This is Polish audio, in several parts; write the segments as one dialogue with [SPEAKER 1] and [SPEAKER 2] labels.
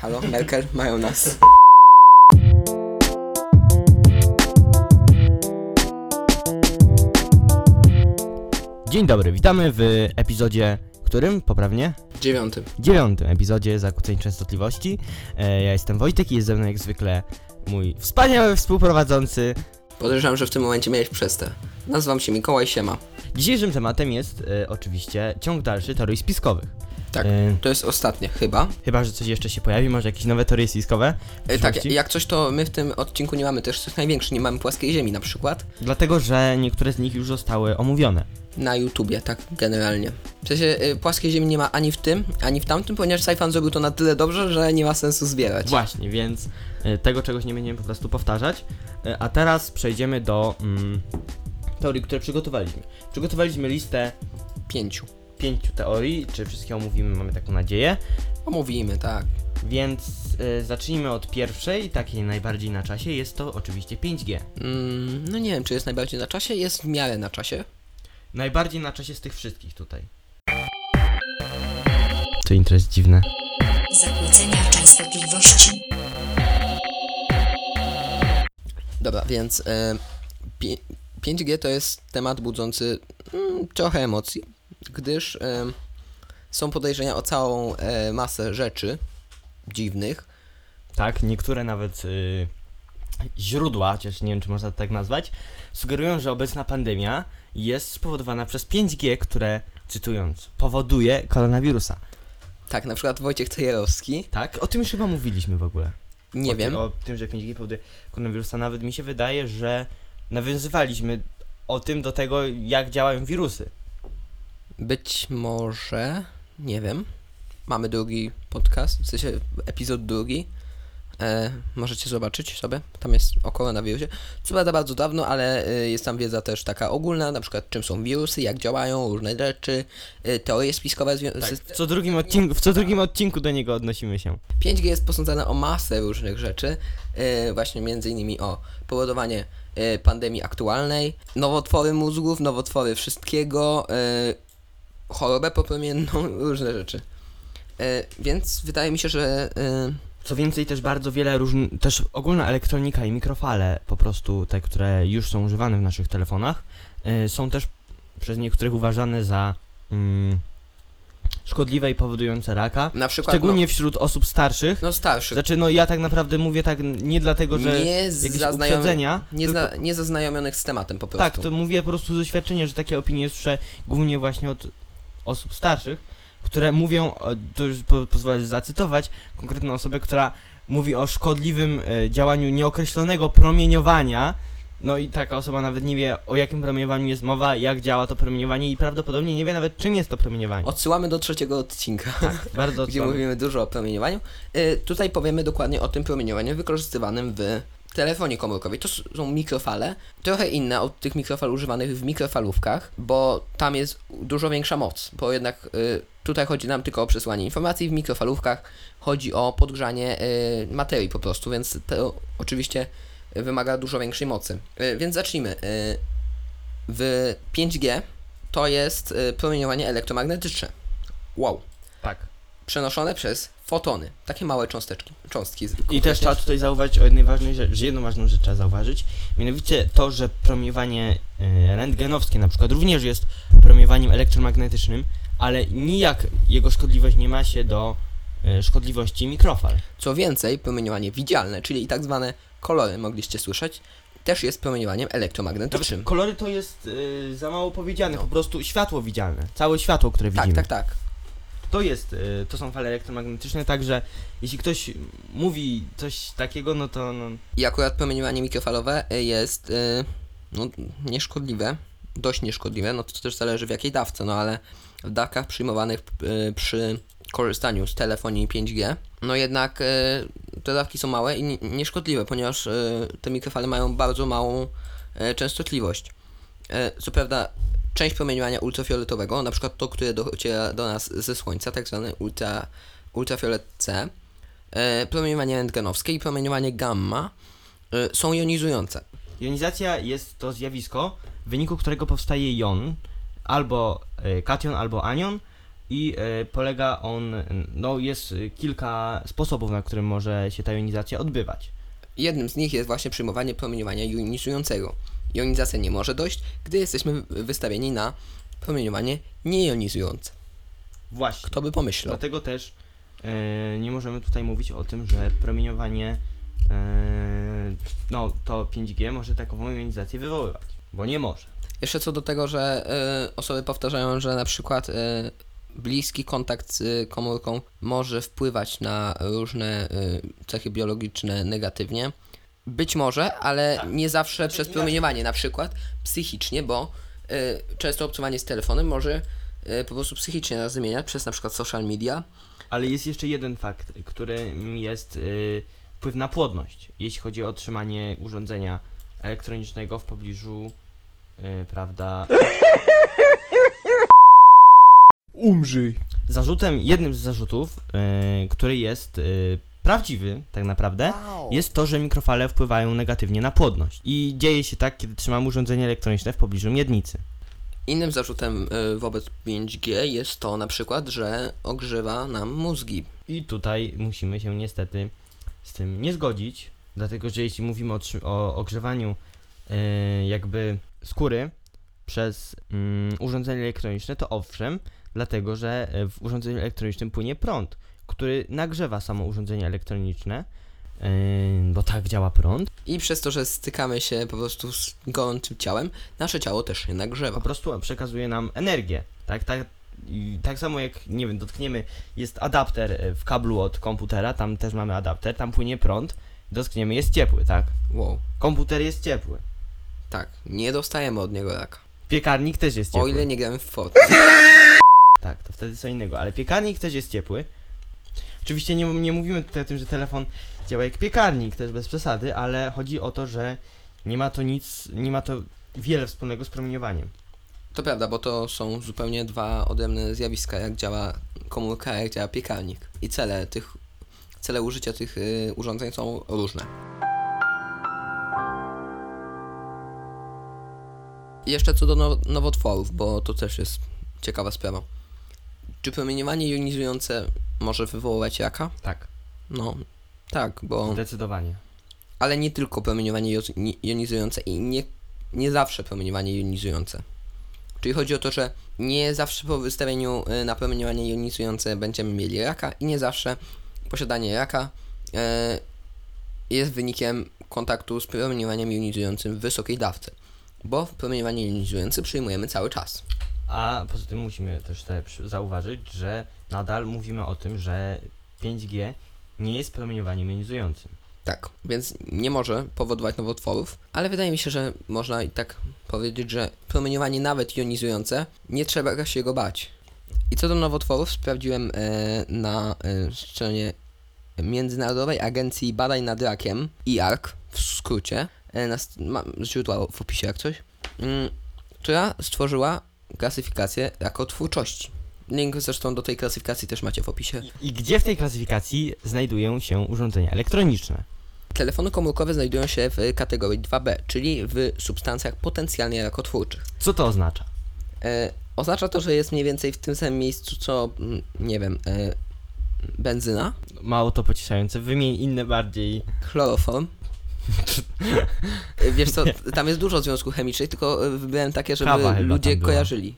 [SPEAKER 1] Halo, Merkel, mają nas.
[SPEAKER 2] Dzień dobry, witamy w epizodzie, którym poprawnie?
[SPEAKER 1] Dziewiąty.
[SPEAKER 2] Dziewiątym epizodzie zakłóceń częstotliwości. E, ja jestem Wojtek i jest ze mną jak zwykle mój wspaniały współprowadzący.
[SPEAKER 1] Podejrzewam, że w tym momencie miałeś przestę. Nazywam się Mikołaj Siema.
[SPEAKER 2] Dzisiejszym tematem jest e, oczywiście ciąg dalszy teorii spiskowych.
[SPEAKER 1] Tak,
[SPEAKER 2] E,
[SPEAKER 1] to jest ostatnie, chyba.
[SPEAKER 2] chyba, że coś jeszcze się pojawi, może jakieś nowe teorie spiskowe? w
[SPEAKER 1] E, tak,
[SPEAKER 2] przyszłości?
[SPEAKER 1] jak coś, to my w tym odcinku nie mamy też coś największe, nie mamy płaskiej ziemi na przykład.
[SPEAKER 2] Dlatego, że niektóre z nich już zostały omówione.
[SPEAKER 1] Na YouTubie, tak generalnie. W sensie y, płaskiej ziemi nie ma ani w tym, ani w tamtym, ponieważ Saifan zrobił to na tyle dobrze, że nie ma sensu zbierać.
[SPEAKER 2] Właśnie, więc e, tego czegoś nie będziemy po prostu powtarzać. E, a teraz przejdziemy do mm, teorii, które przygotowaliśmy. Przygotowaliśmy listę
[SPEAKER 1] Pięciu.
[SPEAKER 2] Pięciu teorii, czy wszystkie omówimy, mamy taką nadzieję.
[SPEAKER 1] Omówimy, tak.
[SPEAKER 2] Więc y, zacznijmy od pierwszej, takiej najbardziej na czasie, jest to oczywiście 5G.
[SPEAKER 1] Mm, no nie wiem, czy jest najbardziej na czasie, jest w miarę na czasie.
[SPEAKER 2] Najbardziej na czasie z tych wszystkich tutaj. To intro jest dziwne.
[SPEAKER 3] Zakłócenia częstotliwości.
[SPEAKER 1] Dobra, więc pi- 5G to jest temat budzący mm, trochę emocji, gdyż są podejrzenia o całą e, masę rzeczy dziwnych.
[SPEAKER 2] Tak, niektóre nawet y, źródła, chociaż nie wiem czy można to tak nazwać, sugerują, że obecna pandemia jest spowodowana przez 5G, które, cytując, powoduje koronawirusa.
[SPEAKER 1] Tak, na przykład Wojciech Tejerowski,
[SPEAKER 2] Tak? O tym już chyba mówiliśmy w ogóle.
[SPEAKER 1] nie
[SPEAKER 2] o
[SPEAKER 1] wiem,
[SPEAKER 2] Ty, o tym, że 5G powoduje koronawirusa. Nawet mi się wydaje, że nawiązywaliśmy o tym do tego, jak działają wirusy.
[SPEAKER 1] Być może, nie wiem, mamy drugi podcast, w sensie epizod drugi. E, możecie zobaczyć sobie, tam jest o koronawirusie. Co prawda bardzo dawno, ale e, jest tam wiedza też taka ogólna, na przykład czym są wirusy, jak działają, różne rzeczy, e, teorie spiskowe zwią-
[SPEAKER 2] Tak, w co drugim odcinku, w co drugim odcinku do niego odnosimy się.
[SPEAKER 1] 5G jest posądzane o masę różnych rzeczy, e, właśnie między innymi o powodowanie e, pandemii aktualnej, nowotwory mózgów, nowotwory wszystkiego, e, chorobę poplemienną, różne rzeczy. E, więc wydaje mi się, że e,
[SPEAKER 2] Co więcej, też bardzo wiele różnych, też ogólna elektronika i mikrofale, po prostu te, które już są używane w naszych telefonach, y, są też przez niektórych uważane za mm, szkodliwe i powodujące raka.
[SPEAKER 1] na przykład
[SPEAKER 2] Szczególnie wśród osób starszych.
[SPEAKER 1] no, no starszych,
[SPEAKER 2] Znaczy, no ja tak naprawdę mówię tak nie dlatego, że
[SPEAKER 1] nie,
[SPEAKER 2] jakieś uprzedzenia,
[SPEAKER 1] nie,
[SPEAKER 2] tylko-
[SPEAKER 1] zna, nie zaznajomionych z tematem po prostu.
[SPEAKER 2] Tak, to mówię po prostu z doświadczenia, że takie opinie słyszę głównie właśnie od osób starszych, które mówią, o, to już po, pozwolę zacytować, konkretną osobę, która mówi o szkodliwym e, działaniu nieokreślonego promieniowania. No i taka osoba nawet nie wie o jakim promieniowaniu jest mowa, jak działa to promieniowanie i prawdopodobnie nie wie nawet czym jest to promieniowanie.
[SPEAKER 1] Odsyłamy do trzeciego odcinka.
[SPEAKER 2] Bardzo
[SPEAKER 1] gdzie mówimy dużo o promieniowaniu. Y, tutaj powiemy dokładnie o tym promieniowaniu wykorzystywanym w telefonie komórkowej. To są mikrofale, trochę inne od tych mikrofal używanych w mikrofalówkach, bo tam jest dużo większa moc, bo jednak y, tutaj chodzi nam tylko o przesłanie informacji, w mikrofalówkach chodzi o podgrzanie y, materii po prostu, więc to oczywiście wymaga dużo większej mocy. Y, więc zacznijmy. Y, w 5G to jest y, promieniowanie elektromagnetyczne. Wow
[SPEAKER 2] Tak.
[SPEAKER 1] Przenoszone przez fotony, takie małe cząsteczki, cząstki.
[SPEAKER 2] I też trzeba tutaj zauważyć o jednej ważnej rzeczy, że jedną ważną rzecz trzeba zauważyć, mianowicie to, że promieniowanie e, rentgenowskie na przykład również jest promieniowaniem elektromagnetycznym, ale nijak jego szkodliwość nie ma się do e, szkodliwości mikrofal.
[SPEAKER 1] Co więcej, promieniowanie widzialne, czyli i tak zwane kolory, mogliście słyszeć, też jest promieniowaniem elektromagnetycznym.
[SPEAKER 2] Kolory to jest e, za mało powiedziane, po prostu światło widzialne, całe światło, które
[SPEAKER 1] Tak,
[SPEAKER 2] widzimy.
[SPEAKER 1] tak, tak.
[SPEAKER 2] To jest, e, to są fale elektromagnetyczne, także jeśli ktoś mówi coś takiego, no to no,
[SPEAKER 1] I akurat promieniowanie mikrofalowe y, jest y, no, nieszkodliwe, dość nieszkodliwe, no to też zależy w jakiej dawce, no ale w dawkach przyjmowanych y, przy korzystaniu z telefonii 5G, no jednak y, te dawki są małe i nie- nieszkodliwe, ponieważ y, te mikrofale mają bardzo małą y, częstotliwość. Y, co prawda część promieniowania ultrafioletowego, na przykład to, które dociera do nas ze Słońca, tak zwany ultra, ultrafiolet C, e, promieniowanie rentgenowskie i promieniowanie gamma e, są jonizujące.
[SPEAKER 2] Jonizacja jest to zjawisko, w wyniku którego powstaje jon, albo y, kation, albo anion, i e, polega on, no jest e, kilka sposobów, na którym może się ta jonizacja odbywać.
[SPEAKER 1] Jednym z nich jest właśnie przyjmowanie promieniowania jonizującego. Jonizacja nie może dojść, gdy jesteśmy wystawieni na promieniowanieniejonizujące.
[SPEAKER 2] Właśnie.
[SPEAKER 1] Kto by pomyślał?
[SPEAKER 2] Dlatego też e, nie możemy tutaj mówić o tym, że promieniowanie, e, no to 5G może takową jonizację wywoływać, bo nie może.
[SPEAKER 1] Jeszcze co do tego, że y, osoby powtarzają, że na przykład y, bliski kontakt z komórką może wpływać na różne y, cechy biologiczne negatywnie. Być może, ale
[SPEAKER 2] Tak.
[SPEAKER 1] nie zawsze
[SPEAKER 2] Znaczy,
[SPEAKER 1] przez
[SPEAKER 2] inaczej.
[SPEAKER 1] promieniowanie, na przykład psychicznie, bo y, często obcowanie z telefonem może y, po prostu psychicznie nas zmieniać przez na przykład social media.
[SPEAKER 2] Ale jest jeszcze jeden fakt, który jest y, wpływ na płodność, jeśli chodzi o otrzymanie urządzenia elektronicznego w pobliżu, y, prawda?
[SPEAKER 4] Umrzyj.
[SPEAKER 2] Zarzutem, jednym z zarzutów, y, który jest y, prawdziwy tak naprawdę, jest to, że mikrofale wpływają negatywnie na płodność. I dzieje się tak, kiedy trzymamy urządzenie elektroniczne w pobliżu miednicy.
[SPEAKER 1] Innym zarzutem y, wobec 5G jest to na przykład, że ogrzewa nam mózgi.
[SPEAKER 2] I tutaj musimy się niestety z tym nie zgodzić, dlatego że jeśli mówimy o, o ogrzewaniu e, jakby skóry przez mm, urządzenie elektroniczne, to owszem, dlatego że e, w urządzeniu elektronicznym płynie prąd, który nagrzewa samo urządzenie elektroniczne, e, bo tak działa prąd.
[SPEAKER 1] I przez to, że stykamy się po prostu z gorącym ciałem, nasze ciało też się nagrzewa.
[SPEAKER 2] po prostu przekazuje nam energię. Tak, tak, i tak samo jak, nie wiem, dotkniemy, jest adapter e, w kablu od komputera, tam też mamy adapter, tam płynie prąd, dotkniemy, jest ciepły, tak?
[SPEAKER 1] Wow.
[SPEAKER 2] Komputer jest ciepły.
[SPEAKER 1] Tak, nie dostajemy od niego raka.
[SPEAKER 2] Piekarnik też jest
[SPEAKER 1] O
[SPEAKER 2] ciepły.
[SPEAKER 1] ile nie gramy w Fortnite.
[SPEAKER 2] Tak, to wtedy co innego, ale piekarnik też jest ciepły. Oczywiście nie, nie mówimy tutaj o tym, że telefon działa jak piekarnik, też bez przesady, ale chodzi o to, że nie ma to nic, nie ma to wiele wspólnego z promieniowaniem.
[SPEAKER 1] To prawda, bo to są zupełnie dwa odrębne zjawiska, jak działa komórka, jak działa piekarnik. I cele tych, cele użycia tych y, urządzeń są różne. Jeszcze co do now- nowotworów, bo to też jest ciekawa sprawa. Czy promieniowanie jonizujące może wywoływać raka?
[SPEAKER 2] Tak,
[SPEAKER 1] No, tak, bo...
[SPEAKER 2] zdecydowanie.
[SPEAKER 1] ale nie tylko promieniowanie jo- ni- jonizujące i nie, nie zawsze promieniowanie jonizujące. Czyli chodzi o to, że nie zawsze po wystawieniu y, na promieniowanie jonizujące będziemy mieli raka i nie zawsze posiadanie raka e, jest wynikiem kontaktu z promieniowaniem jonizującym w wysokiej dawce, bo promieniowanie jonizujące przyjmujemy cały czas.
[SPEAKER 2] A poza tym musimy też przy- zauważyć, że nadal mówimy o tym, że 5G nie jest promieniowaniem jonizującym.
[SPEAKER 1] Tak, więc nie może powodować nowotworów, ale wydaje mi się, że można i tak powiedzieć, że promieniowanie nawet jonizujące, nie trzeba się go bać. I co do nowotworów, sprawdziłem e, na e, stronie Międzynarodowej Agencji Badań nad Rakiem, IARC w skrócie, e, na, mam źródła w opisie jak coś, mm, która stworzyła klasyfikację rakotwórczości. Link zresztą do tej klasyfikacji też macie w opisie.
[SPEAKER 2] I gdzie w tej klasyfikacji znajdują się urządzenia elektroniczne?
[SPEAKER 1] Telefony komórkowe znajdują się w kategorii 2B, czyli w substancjach potencjalnie rakotwórczych.
[SPEAKER 2] Co to oznacza?
[SPEAKER 1] E, oznacza to, że jest mniej więcej w tym samym miejscu co, mm, nie wiem, e, benzyna,
[SPEAKER 2] Mało to pocieszające, wymień inne bardziej.
[SPEAKER 1] chloroform. E, Wiesz co, tam jest dużo związków chemicznych, tylko e, wybrałem takie, żeby
[SPEAKER 2] Kawa chyba
[SPEAKER 1] ludzie
[SPEAKER 2] tam była.
[SPEAKER 1] kojarzyli.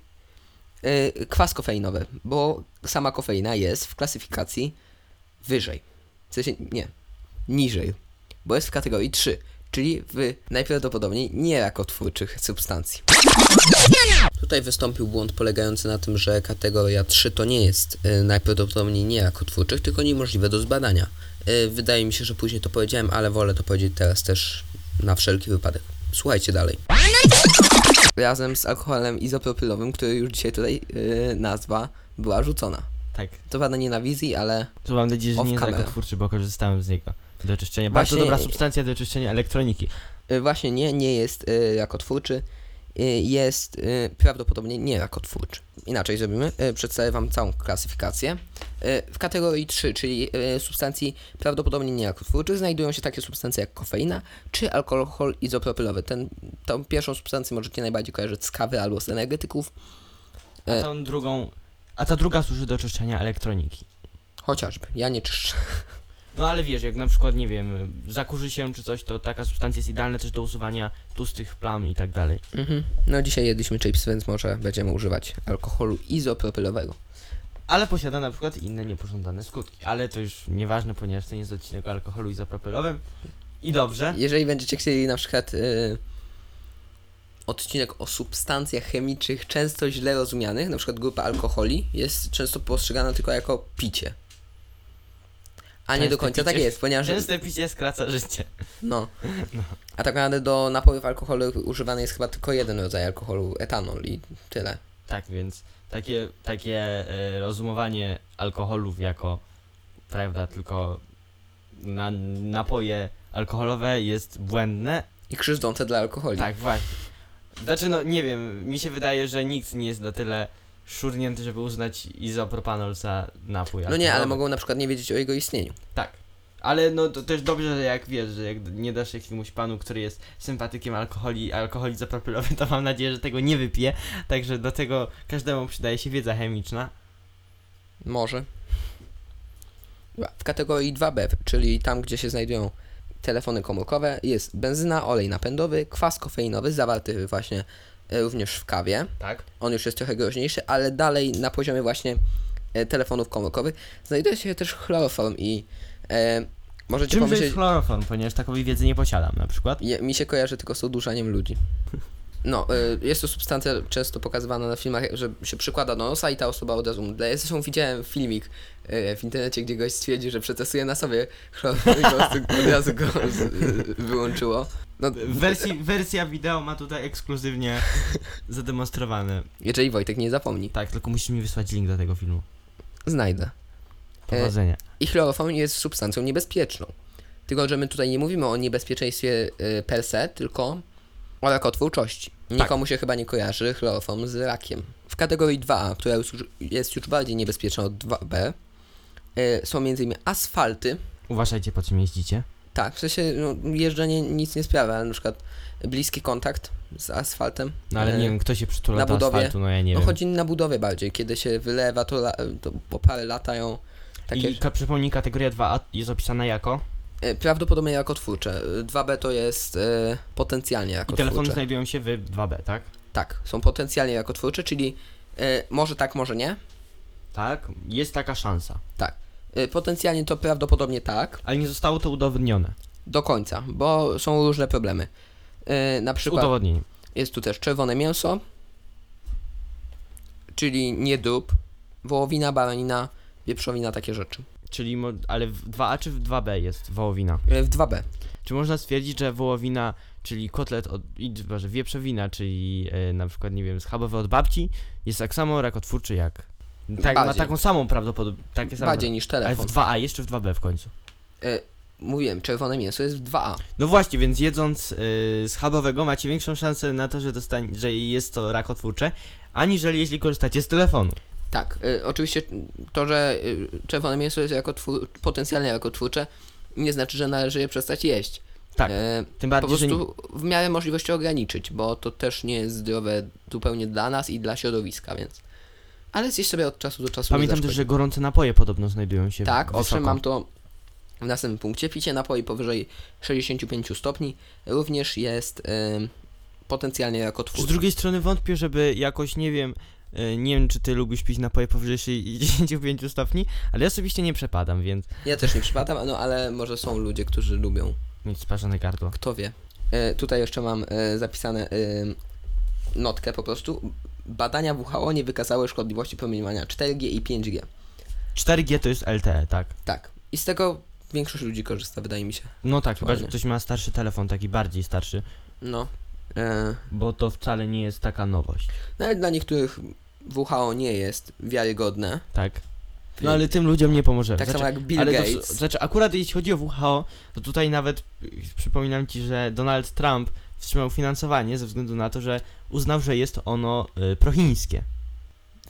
[SPEAKER 1] E, kwas kofeinowy, bo sama kofeina jest w klasyfikacji wyżej. W sensie, nie, niżej, bo jest w kategorii 3, czyli w najprawdopodobniej nierakotwórczych substancji. Tutaj wystąpił błąd polegający na tym, że kategoria 3 to nie jest y, najprawdopodobniej nierakotwórczych, tylko niemożliwe do zbadania. Y, wydaje mi się, że później to powiedziałem, ale wolę to powiedzieć teraz też na wszelki wypadek. Słuchajcie dalej. Razem z alkoholem izopropylowym, który już dzisiaj tutaj y, nazwa była rzucona.
[SPEAKER 2] Tak.
[SPEAKER 1] To prawda nie na wizji, ale
[SPEAKER 2] To mam nadzieję, że
[SPEAKER 1] Off
[SPEAKER 2] nie jest
[SPEAKER 1] camera.
[SPEAKER 2] rakotwórczy, bo korzystałem z niego. Do czyszczenia. Bardzo
[SPEAKER 1] Właśnie-
[SPEAKER 2] dobra substancja do czyszczenia elektroniki.
[SPEAKER 1] Y, Właśnie nie, nie jest y, rakotwórczy. Y, jest y, prawdopodobnie nie rakotwórczy. Inaczej zrobimy. Y, przedstawię Wam całą klasyfikację. W kategorii 3, czyli substancji prawdopodobnie nie rakotwórczych, znajdują się takie substancje jak kofeina czy alkohol izopropylowy. Ten, tą pierwszą substancję możecie najbardziej kojarzyć z kawy albo z energetyków.
[SPEAKER 2] A tą drugą. A ta druga służy do czyszczenia elektroniki.
[SPEAKER 1] Chociażby. Ja nie czyszczę.
[SPEAKER 2] No ale wiesz, jak na przykład, nie wiem, zakurzy się czy coś, to taka substancja jest idealna też do usuwania tłustych plam i tak dalej.
[SPEAKER 1] Mhm. No dzisiaj jedliśmy chips, więc może będziemy używać alkoholu izopropylowego.
[SPEAKER 2] Ale posiada na przykład inne niepożądane skutki. Ale to już nieważne, ponieważ to nie jest odcinek o alkoholu izopropylowym. I dobrze.
[SPEAKER 1] Jeżeli będziecie chcieli na przykład y, odcinek o substancjach chemicznych często źle rozumianych, na przykład grupa alkoholi jest często postrzegana tylko jako picie. A nie do końca tak jest, ponieważ
[SPEAKER 2] Częste picie skraca życie.
[SPEAKER 1] no. A tak naprawdę do napojów alkoholowych używany jest chyba tylko jeden rodzaj alkoholu, etanol i tyle.
[SPEAKER 2] Tak, więc takie, takie e, rozumowanie alkoholów jako, prawda, tylko na, napoje alkoholowe jest błędne.
[SPEAKER 1] I krzywdzące dla alkoholi.
[SPEAKER 2] Tak, właśnie. Znaczy, no nie wiem, mi się wydaje, że nikt nie jest na tyle szurnięty, żeby uznać izopropanol za napój
[SPEAKER 1] No nie, ale mogą na przykład nie wiedzieć o jego istnieniu.
[SPEAKER 2] Tak. Ale no to też dobrze, że jak wiesz, że jak nie dasz jakiemuś panu, który jest sympatykiem alkoholi, alkoholi zapropylowy, to mam nadzieję, że tego nie wypije. Także do tego każdemu przydaje się wiedza chemiczna.
[SPEAKER 1] Może. W kategorii 2B, czyli tam, gdzie się znajdują telefony komórkowe, jest benzyna, olej napędowy, kwas kofeinowy, zawarty właśnie również w kawie.
[SPEAKER 2] Tak.
[SPEAKER 1] On już jest trochę groźniejszy, ale dalej na poziomie właśnie e, telefonów komórkowych znajduje się też chloroform i e, możecie
[SPEAKER 2] Czym
[SPEAKER 1] pomyśleć...
[SPEAKER 2] jest chloroform, ponieważ takowej wiedzy nie posiadam na przykład.
[SPEAKER 1] Je, mi się kojarzy tylko z uduszaniem ludzi. No, y, jest to substancja często pokazywana na filmach, że się przykłada do nosa i ta osoba od razu mdleje. Zresztą widziałem filmik w internecie, gdzie gość stwierdził, że przetestuje na sobie chloroform i po prostu od razu go z, wyłączyło. No,
[SPEAKER 2] wersji, wersja wideo ma tutaj ekskluzywnie zademonstrowane.
[SPEAKER 1] jeżeli Wojtek nie zapomni,
[SPEAKER 2] Tak, tylko musisz mi wysłać link do tego filmu.
[SPEAKER 1] znajdę.
[SPEAKER 2] Powodzenia.
[SPEAKER 1] I chloroform jest substancją niebezpieczną. Tylko, że my tutaj nie mówimy o niebezpieczeństwie y, per se, tylko o rakotwórczości. Nikomu się chyba nie kojarzy chloroform z rakiem. W kategorii 2A, która już, jest już bardziej niebezpieczna od 2B, y, są m.in. asfalty.
[SPEAKER 2] Uważajcie po czym jeździcie.
[SPEAKER 1] Tak, w sensie no, jeżdżenie nic nie sprawia, ale na przykład bliski kontakt z asfaltem.
[SPEAKER 2] No ale
[SPEAKER 1] y,
[SPEAKER 2] nie wiem, kto się przytula
[SPEAKER 1] na
[SPEAKER 2] do
[SPEAKER 1] budowie-
[SPEAKER 2] asfaltu, no ja nie
[SPEAKER 1] no
[SPEAKER 2] wiem.
[SPEAKER 1] chodzi na budowie bardziej, kiedy się wylewa, to, la, to po parę latają takie
[SPEAKER 2] I ka- przypomnij, kategoria 2A jest opisana jako?
[SPEAKER 1] E, Prawdopodobnie rakotwórcze. E, 2B to jest e, potencjalnie
[SPEAKER 2] I
[SPEAKER 1] rakotwórcze.
[SPEAKER 2] telefony znajdują się w 2B, tak?
[SPEAKER 1] Tak, są potencjalnie rakotwórcze, czyli e, może tak, może nie.
[SPEAKER 2] Tak, jest taka szansa.
[SPEAKER 1] E, potencjalnie to prawdopodobnie tak,
[SPEAKER 2] Ale nie zostało to udowodnione.
[SPEAKER 1] do końca, bo są różne problemy. E, na przykład
[SPEAKER 2] udowodnieniem.
[SPEAKER 1] jest tu też czerwone mięso, czyli niedób, wołowina, baranina, wieprzowina, takie rzeczy.
[SPEAKER 2] Czyli, ale w 2A czy w 2B jest wołowina?
[SPEAKER 1] E, w 2B.
[SPEAKER 2] Czy można stwierdzić, że wołowina, czyli kotlet od, że wieprzowina, czyli e, na przykład, nie wiem, schabowy od babci, jest tak samo rakotwórczy jak... Tak, ma
[SPEAKER 1] Bardziej.
[SPEAKER 2] taką samą prawdopodobieństwo. Takie same.
[SPEAKER 1] Bardziej niż
[SPEAKER 2] Ale
[SPEAKER 1] telefon.
[SPEAKER 2] w 2A jest czy w 2B w końcu?
[SPEAKER 1] E, mówiłem, czerwone mięso jest w 2A.
[SPEAKER 2] No właśnie, więc jedząc y, schabowego macie większą szansę na to, że, dostanie, że jest to rakotwórcze, aniżeli jeśli korzystacie z telefonu.
[SPEAKER 1] Tak, y, oczywiście to, że y, czerwone mięso jest jako twór, potencjalnie jako twórcze, nie znaczy, że należy je przestać jeść.
[SPEAKER 2] Tak,
[SPEAKER 1] E,
[SPEAKER 2] Tym
[SPEAKER 1] po
[SPEAKER 2] bardziej, że...
[SPEAKER 1] prostu w miarę możliwości ograniczyć, bo to też nie jest zdrowe zupełnie dla nas i dla środowiska, więc. Ale zjeść sobie od czasu do czasu.
[SPEAKER 2] Pamiętam też, że gorące napoje podobno znajdują się
[SPEAKER 1] Tak,
[SPEAKER 2] wysoko.
[SPEAKER 1] owszem, mam to w następnym punkcie. Picie napoi powyżej 65 stopni również jest potencjalnie
[SPEAKER 2] Z
[SPEAKER 1] rakotwórcze.
[SPEAKER 2] drugiej strony wątpię, żeby jakoś, nie wiem, y, nie wiem, czy ty lubisz pić napoje powyżej 65 stopni, ale ja osobiście nie przepadam, więc
[SPEAKER 1] Ja też nie przypadam, no ale może są ludzie, którzy lubią.
[SPEAKER 2] mieć sparzone gardło.
[SPEAKER 1] Kto wie. E, tutaj jeszcze mam e, zapisane e, notkę po prostu. Badania WHO nie wykazały szkodliwości promieniowania 4G i 5G.
[SPEAKER 2] 4G to jest LTE, tak?
[SPEAKER 1] Tak. I z tego większość ludzi korzysta, wydaje mi się.
[SPEAKER 2] No tak, chyba, że ktoś ma starszy telefon, taki bardziej starszy,
[SPEAKER 1] No. E,
[SPEAKER 2] bo to wcale nie jest taka nowość,
[SPEAKER 1] nawet dla niektórych WHO nie jest wiarygodne.
[SPEAKER 2] tak? No ale tym ludziom nie pomożemy.
[SPEAKER 1] Tak
[SPEAKER 2] Znaczy,
[SPEAKER 1] samo jak Bill
[SPEAKER 2] ale
[SPEAKER 1] Gates.
[SPEAKER 2] To, znaczy, akurat jeśli chodzi o WHO, to tutaj nawet przypominam ci, że Donald Trump wstrzymał finansowanie ze względu na to, że uznał, że jest ono y, prochińskie.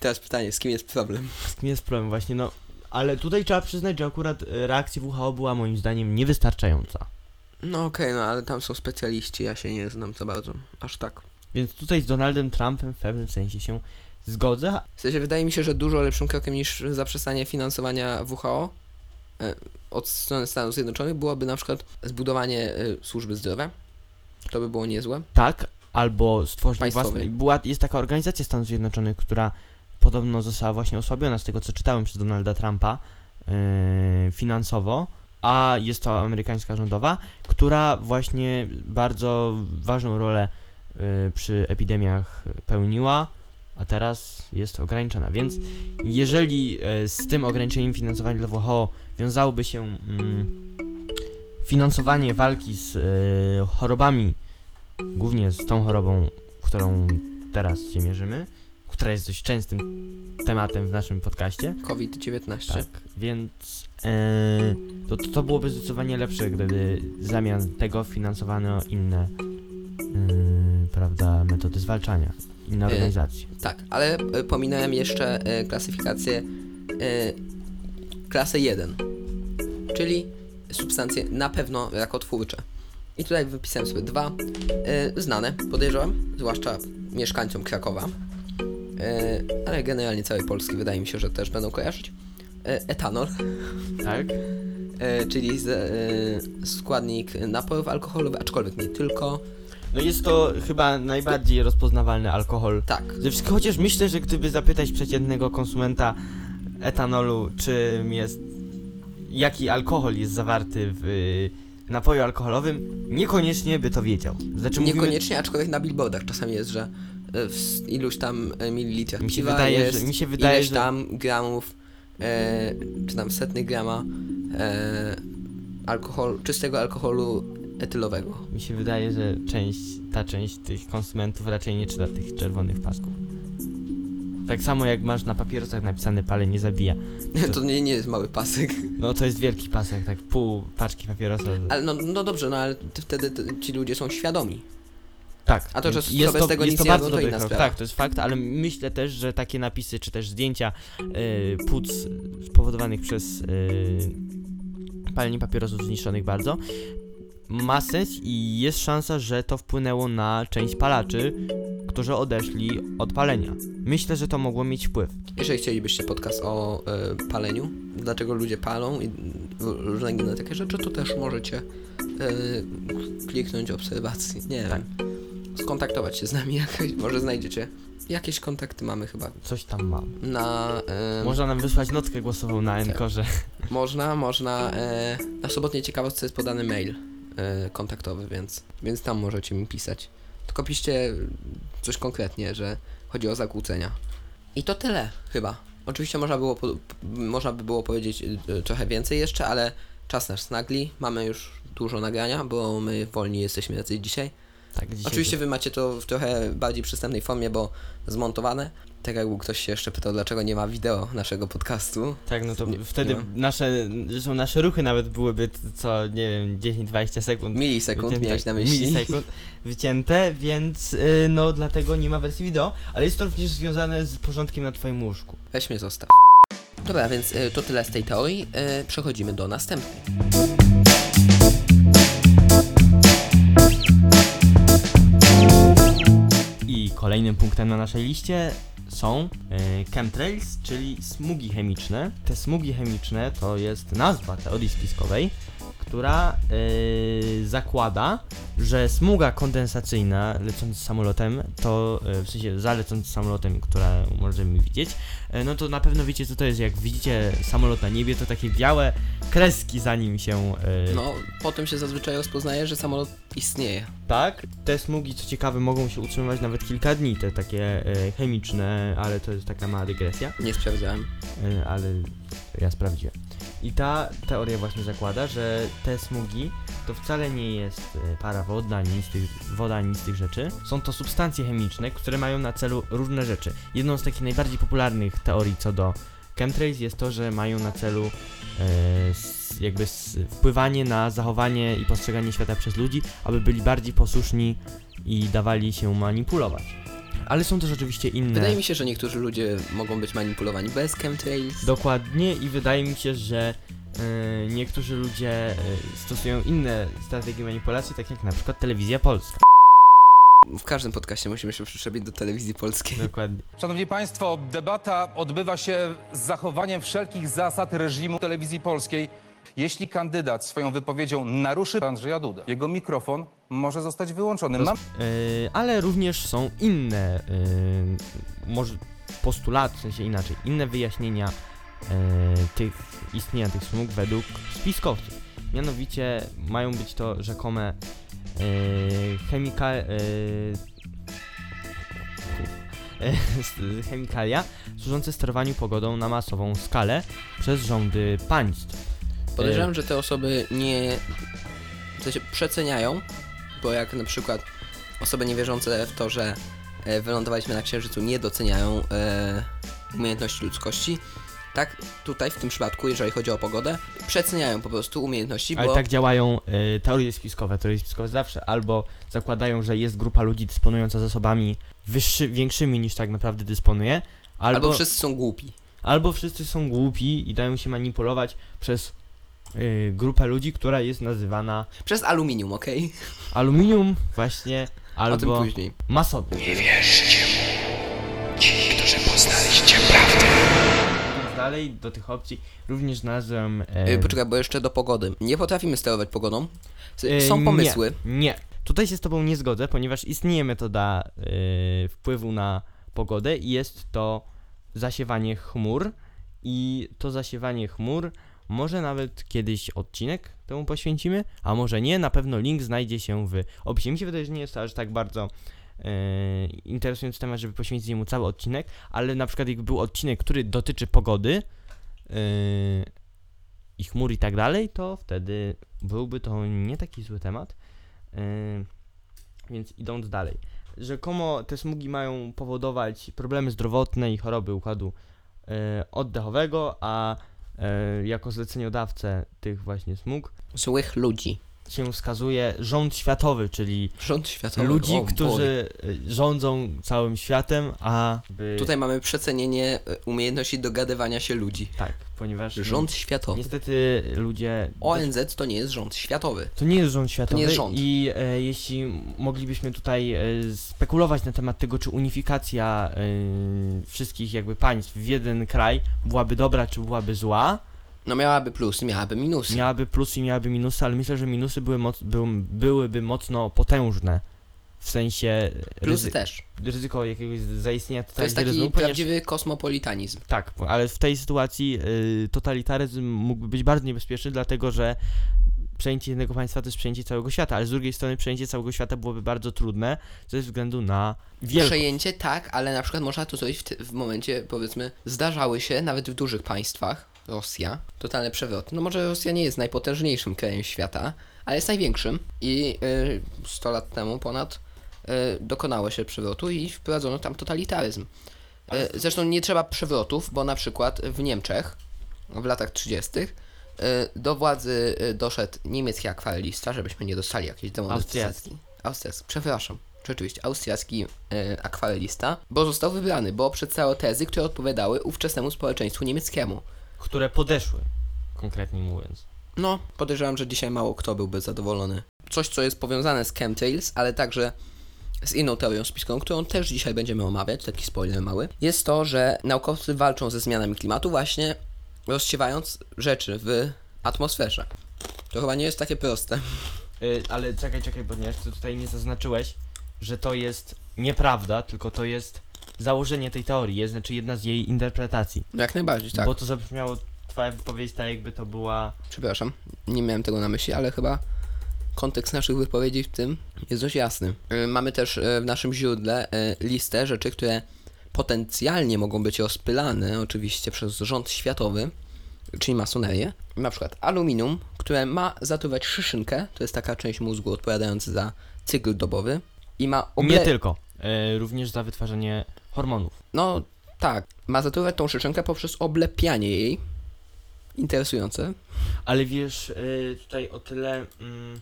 [SPEAKER 1] Teraz pytanie, z kim jest problem?
[SPEAKER 2] Z tym jest problem właśnie, no. Ale tutaj trzeba przyznać, że akurat y, reakcja WHO była moim zdaniem niewystarczająca.
[SPEAKER 1] No okej, no ale tam są specjaliści, ja się nie znam za bardzo. Aż tak.
[SPEAKER 2] Więc tutaj z Donaldem Trumpem w pewnym sensie się zgodzę.
[SPEAKER 1] W sensie wydaje mi się, że dużo lepszym krokiem niż zaprzestanie finansowania WHO e, od strony Stanów Zjednoczonych byłoby na przykład zbudowanie e, służby zdrowia. To by było niezłe.
[SPEAKER 2] Tak, albo stworzyć
[SPEAKER 1] Państwowej.
[SPEAKER 2] własny. Była, jest taka organizacja Stanów Zjednoczonych, która podobno została właśnie osłabiona z tego, co czytałem przez Donalda Trumpa yy, finansowo, a jest to amerykańska rządowa, która właśnie bardzo ważną rolę yy, przy epidemiach pełniła, a teraz jest ograniczona. Więc jeżeli yy, z tym ograniczeniem finansowania dla WHO wiązałoby się mm, finansowanie walki z yy, chorobami głównie z tą chorobą, którą teraz się mierzymy, która jest dość częstym tematem w naszym podcaście.
[SPEAKER 1] COVID-19.
[SPEAKER 2] Tak, więc e, to, to byłoby zdecydowanie lepsze, gdyby zamiast tego finansowano inne, e, prawda, metody zwalczania, inne
[SPEAKER 1] E,
[SPEAKER 2] organizacje.
[SPEAKER 1] Tak, ale e, pominąłem jeszcze e, klasyfikację e, klasę 1, czyli substancje na pewno rakotwórcze. I tutaj wypisałem sobie dwa e, znane, podejrzewam, zwłaszcza mieszkańcom Krakowa, e, ale generalnie całej Polski wydaje mi się, że też będą kojarzyć. E, etanol,
[SPEAKER 2] Tak?
[SPEAKER 1] e, czyli z, e, składnik napojów alkoholowych, aczkolwiek nie tylko.
[SPEAKER 2] No jest to chyba najbardziej rozpoznawalny alkohol
[SPEAKER 1] Tak,
[SPEAKER 2] Ze wszystkich, chociaż myślę, że gdyby zapytać przeciętnego konsumenta etanolu, czym jest, jaki alkohol jest zawarty w napoju alkoholowym, niekoniecznie by to wiedział. Znaczy mówimy,
[SPEAKER 1] Niekoniecznie, aczkolwiek na billboardach czasami jest, że e, w iluś tam e, mililitrach
[SPEAKER 2] Mi się
[SPEAKER 1] piwa
[SPEAKER 2] wydaje,
[SPEAKER 1] jest
[SPEAKER 2] że- mi się wydaje,
[SPEAKER 1] ileś
[SPEAKER 2] że-
[SPEAKER 1] tam gramów, e, czy tam setnych grama e, alkoholu, czystego alkoholu etylowego.
[SPEAKER 2] mi się wydaje, że część, ta część tych konsumentów raczej nie czyta tych czerwonych pasków. Tak samo jak masz na papierosach napisane pale nie zabija.
[SPEAKER 1] To nie, nie jest mały pasek.
[SPEAKER 2] No to jest wielki pasek, tak pół paczki papierosa.
[SPEAKER 1] Ale no, no dobrze, no ale ty, wtedy ty, ci ludzie są świadomi.
[SPEAKER 2] Tak.
[SPEAKER 1] A to, że
[SPEAKER 2] więc
[SPEAKER 1] sobie z tego
[SPEAKER 2] jest
[SPEAKER 1] nic
[SPEAKER 2] to
[SPEAKER 1] nie
[SPEAKER 2] bardzo
[SPEAKER 1] robią, to
[SPEAKER 2] dobry
[SPEAKER 1] inna
[SPEAKER 2] krok.
[SPEAKER 1] sprawa.
[SPEAKER 2] Tak, to jest fakt, ale myślę też, że takie napisy, czy też zdjęcia y, płuc spowodowanych przez y, palenie papierosów zniszczonych bardzo ma sens i jest szansa, że to wpłynęło na część palaczy, którzy odeszli od palenia. Myślę, że to mogło mieć wpływ.
[SPEAKER 1] Jeżeli chcielibyście podcast o e, paleniu, dlaczego ludzie palą i różne inne takie rzeczy, to też możecie e, kliknąć obserwacji. Nie
[SPEAKER 2] Tak.
[SPEAKER 1] wiem. Skontaktować się z nami jakoś, może znajdziecie. Jakieś kontakty mamy chyba
[SPEAKER 2] Coś tam mam.
[SPEAKER 1] na. E,
[SPEAKER 2] Można nam wysłać notkę głosową na
[SPEAKER 1] Tak.
[SPEAKER 2] Enkorze.
[SPEAKER 1] Można, można. E, na sobotniej ciekawostce jest podany mail kontaktowy, więc, więc tam możecie mi pisać. Tylko piszcie coś konkretnie, że chodzi o zakłócenia. I to tyle chyba. Oczywiście można, było po, można by było powiedzieć e, trochę więcej jeszcze, ale czas nas nagli. Mamy już dużo nagrania, bo my wolni jesteśmy jacyś dzisiaj.
[SPEAKER 2] Tak, dzisiaj
[SPEAKER 1] Oczywiście wy macie to w trochę bardziej przystępnej formie, bo zmontowane. Tak jakby ktoś się jeszcze pytał, dlaczego nie ma wideo naszego podcastu.
[SPEAKER 2] Tak, no to
[SPEAKER 1] Nie-
[SPEAKER 2] wtedy
[SPEAKER 1] nie
[SPEAKER 2] nasze, zresztą nasze ruchy nawet byłyby co, nie wiem, 10-20 sekund
[SPEAKER 1] Milisekund
[SPEAKER 2] Wycięte-
[SPEAKER 1] miałeś na myśli.
[SPEAKER 2] Milisekund wycięte, więc y, no dlatego nie ma wersji wideo, ale jest to również związane z porządkiem na twoim łóżku.
[SPEAKER 1] Weź mnie zostaw. Dobra, więc y, to tyle z tej teorii. Y, przechodzimy do następnej.
[SPEAKER 2] I kolejnym punktem na naszej liście są y, chemtrails, czyli smugi chemiczne. Te smugi chemiczne to jest nazwa teorii spiskowej, która y, zakłada, że smuga kondensacyjna lecąc samolotem, to y, w sensie za lecąc samolotem, która możemy widzieć, y, no to na pewno wiecie co to jest, jak widzicie samolot na niebie, to takie białe kreski za nim się y,
[SPEAKER 1] No, potem się zazwyczaj rozpoznaje, że samolot istnieje.
[SPEAKER 2] tak, te smugi, co ciekawe, mogą się utrzymywać nawet kilka dni, te takie e, chemiczne, ale to jest taka mała dygresja,
[SPEAKER 1] Nie sprawdzałem.
[SPEAKER 2] e, ale ja sprawdziłem. I ta teoria właśnie zakłada, że te smugi to wcale nie jest e, para wodna, ani nic z tych, woda, ani nic z tych rzeczy. Są to substancje chemiczne, które mają na celu różne rzeczy. Jedną z takich najbardziej popularnych teorii co do chemtrails jest to, że mają na celu e, s, jakby s, wpływanie na zachowanie i postrzeganie świata przez ludzi, aby byli bardziej posłuszni i dawali się manipulować. Ale są też oczywiście inne.
[SPEAKER 1] Wydaje mi się, że niektórzy ludzie mogą być manipulowani bez chemtrails.
[SPEAKER 2] Dokładnie i wydaje mi się, że e, niektórzy ludzie e, stosują inne strategie manipulacji, tak jak na przykład telewizja polska.
[SPEAKER 1] w każdym podcaście musimy się przyczepić do telewizji polskiej.
[SPEAKER 2] Dokładnie.
[SPEAKER 5] Szanowni Państwo, debata odbywa się z zachowaniem wszelkich zasad reżimu telewizji polskiej. Jeśli kandydat swoją wypowiedzią naruszy Andrzeja Duda, jego mikrofon może zostać wyłączony. Mam
[SPEAKER 2] Yy, ale również są inne, yy, może postulaty, w sensie inaczej, inne wyjaśnienia yy, tych istnienia tych smug według spiskowców. Mianowicie mają być to rzekome yy, chemika, yy, chemikalia służące sterowaniu pogodą na masową skalę przez rządy państw.
[SPEAKER 1] Podejrzewam, że te osoby nie. W sensie przeceniają, bo jak na przykład osoby niewierzące w to, że e, wylądowaliśmy na Księżycu, nie doceniają e, umiejętności ludzkości. Tak, tutaj w tym przypadku, jeżeli chodzi o pogodę, przeceniają po prostu umiejętności,
[SPEAKER 2] Ale
[SPEAKER 1] bo
[SPEAKER 2] tak działają y, teorie spiskowe. Teorie spiskowe zawsze albo zakładają, że jest grupa ludzi dysponująca zasobami wyższy, większymi niż tak naprawdę dysponuje, albo,
[SPEAKER 1] albo wszyscy są głupi.
[SPEAKER 2] albo wszyscy są głupi i dają się manipulować przez y, grupę ludzi, która jest nazywana
[SPEAKER 1] Przez aluminium, okej?
[SPEAKER 2] aluminium właśnie,
[SPEAKER 1] O tym
[SPEAKER 2] albo
[SPEAKER 1] później.
[SPEAKER 2] masowy. Idąc dalej do tych opcji również znalazłem...
[SPEAKER 1] E,
[SPEAKER 2] E,
[SPEAKER 1] poczekaj, bo jeszcze do pogody. Nie potrafimy sterować pogodą. S-
[SPEAKER 2] E,
[SPEAKER 1] Są
[SPEAKER 2] nie.
[SPEAKER 1] pomysły.
[SPEAKER 2] Nie. Tutaj się z Tobą nie zgodzę, ponieważ istnieje metoda y, wpływu na pogodę i jest to zasiewanie chmur. I to zasiewanie chmur może nawet kiedyś odcinek temu poświęcimy, a może nie. Na pewno link znajdzie się w opisie. Mi się wydaje, że nie jest to aż tak bardzo y, interesujący temat, żeby poświęcić jemu cały odcinek, ale na przykład jakby był odcinek, który dotyczy pogody y, i chmur i tak dalej, to wtedy byłby to nie taki zły temat. Yy, więc idąc dalej. Rzekomo te smugi mają powodować problemy zdrowotne i choroby układu yy, oddechowego, a yy, jako zleceniodawcę tych właśnie smug
[SPEAKER 1] Złych ludzi.
[SPEAKER 2] Się wskazuje rząd światowy, czyli
[SPEAKER 1] Rząd światowy.
[SPEAKER 2] ludzi,
[SPEAKER 1] o,
[SPEAKER 2] którzy yy, rządzą całym światem, a by...
[SPEAKER 1] Tutaj mamy przecenienie e, umiejętności dogadywania się ludzi.
[SPEAKER 2] Tak, ponieważ
[SPEAKER 1] Rząd światowy.
[SPEAKER 2] niestety ludzie...
[SPEAKER 1] ONZ to nie jest rząd światowy.
[SPEAKER 2] To nie jest rząd światowy
[SPEAKER 1] jest rząd.
[SPEAKER 2] i e, jeśli moglibyśmy tutaj e, spekulować na temat tego, czy unifikacja e, wszystkich jakby państw w jeden kraj byłaby dobra, czy byłaby zła,
[SPEAKER 1] No miałaby plusy, miałaby minusy.
[SPEAKER 2] miałaby plusy i miałaby minusy, ale myślę, że minusy były moc, był, byłyby mocno potężne. W sensie
[SPEAKER 1] Plusy
[SPEAKER 2] ryzy,
[SPEAKER 1] też.
[SPEAKER 2] ryzyko jakiegoś zaistnienia
[SPEAKER 1] To jest
[SPEAKER 2] totalitaryzmu.
[SPEAKER 1] taki
[SPEAKER 2] ponieważ-
[SPEAKER 1] prawdziwy kosmopolitanizm.
[SPEAKER 2] Tak, ale w tej sytuacji y, totalitaryzm mógłby być bardzo niebezpieczny, dlatego że przejęcie jednego państwa to jest przejęcie całego świata, ale z drugiej strony przejęcie całego świata byłoby bardzo trudne ze względu na wielkość.
[SPEAKER 1] Przejęcie tak, ale na przykład można to zrobić w, w momencie, powiedzmy, zdarzały się nawet w dużych państwach, Rosja, totalne przewroty. No może Rosja nie jest najpotężniejszym krajem świata, ale jest największym i y, 100 lat temu ponad y, dokonało się przewrotu i wprowadzono tam totalitaryzm. Y, zresztą nie trzeba przewrotów, bo na przykład w Niemczech w latach 30. y, do władzy doszedł niemiecki akwarelista, żebyśmy nie dostali jakiejś demonetyzacji. Austriacki. Przepraszam. Rzeczywiście, austriacki y, akwarelista, bo został wybrany, bo przedstawiał tezy, które odpowiadały ówczesnemu społeczeństwu niemieckiemu.
[SPEAKER 2] Które podeszły, konkretnie mówiąc.
[SPEAKER 1] No, podejrzewam, że dzisiaj mało kto byłby zadowolony. Coś, co jest powiązane z chemtrails, ale także z inną teorią spiskową, którą też dzisiaj będziemy omawiać, taki spoiler mały, jest to, że naukowcy walczą ze zmianami klimatu właśnie rozsiewając rzeczy w atmosferze. To chyba nie jest takie proste.
[SPEAKER 2] Y, ale czekaj, czekaj, ponieważ ty tutaj nie zaznaczyłeś, że to jest nieprawda, tylko to jest założenie tej teorii, jest znaczy jedna z jej interpretacji.
[SPEAKER 1] Jak najbardziej, tak.
[SPEAKER 2] Bo to zabrzmiało twoja wypowiedź tak jakby to była...
[SPEAKER 1] Przepraszam, nie miałem tego na myśli, ale chyba kontekst naszych wypowiedzi w tym jest dość jasny. Y, Mamy też y, w naszym źródle y, listę rzeczy, które potencjalnie mogą być rozpylane oczywiście przez rząd światowy, czyli masonerię. Na przykład aluminium, które ma zatruwać szyszynkę, to jest taka część mózgu odpowiadająca za cykl dobowy i ma oble...
[SPEAKER 2] Nie tylko, również za wytwarzanie hormonów.
[SPEAKER 1] No tak, ma zatruwać tą szyszynkę poprzez oblepianie jej. Interesujące.
[SPEAKER 2] Ale wiesz, y, tutaj o tyle... Mm.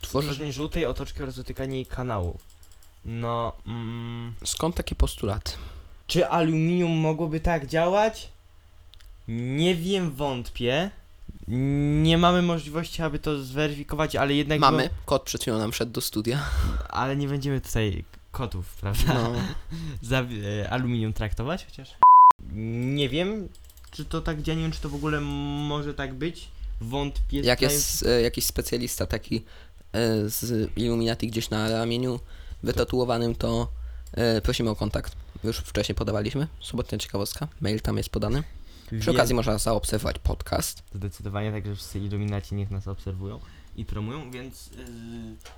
[SPEAKER 2] Tworzenie żółtej otoczki oraz dotykanie jej kanału. No, mm,
[SPEAKER 1] Skąd takie postulaty?
[SPEAKER 2] czy aluminium mogłoby tak działać? Nie wiem, wątpię. Nie mamy możliwości, aby to zweryfikować, ale jednak...
[SPEAKER 1] Mamy,
[SPEAKER 2] Było,
[SPEAKER 1] kot przed chwilą nam wszedł do studia.
[SPEAKER 2] ale nie będziemy tutaj kotów, prawda?
[SPEAKER 1] No.
[SPEAKER 2] za e, aluminium traktować chociaż? Nie wiem, czy to tak działa, nie wiem, czy to w ogóle może tak być. Wątpię.
[SPEAKER 1] Jak jest e, jakiś specjalista taki e, z Illuminati gdzieś na ramieniu wytatuowanym, to e, prosimy o kontakt. Już wcześniej podawaliśmy. Sobotnia ciekawostka. Mail tam jest podany. Przy okazji można zaobserwować podcast.
[SPEAKER 2] Zdecydowanie tak, że wszyscy iluminaci niech nas obserwują i promują, więc yy,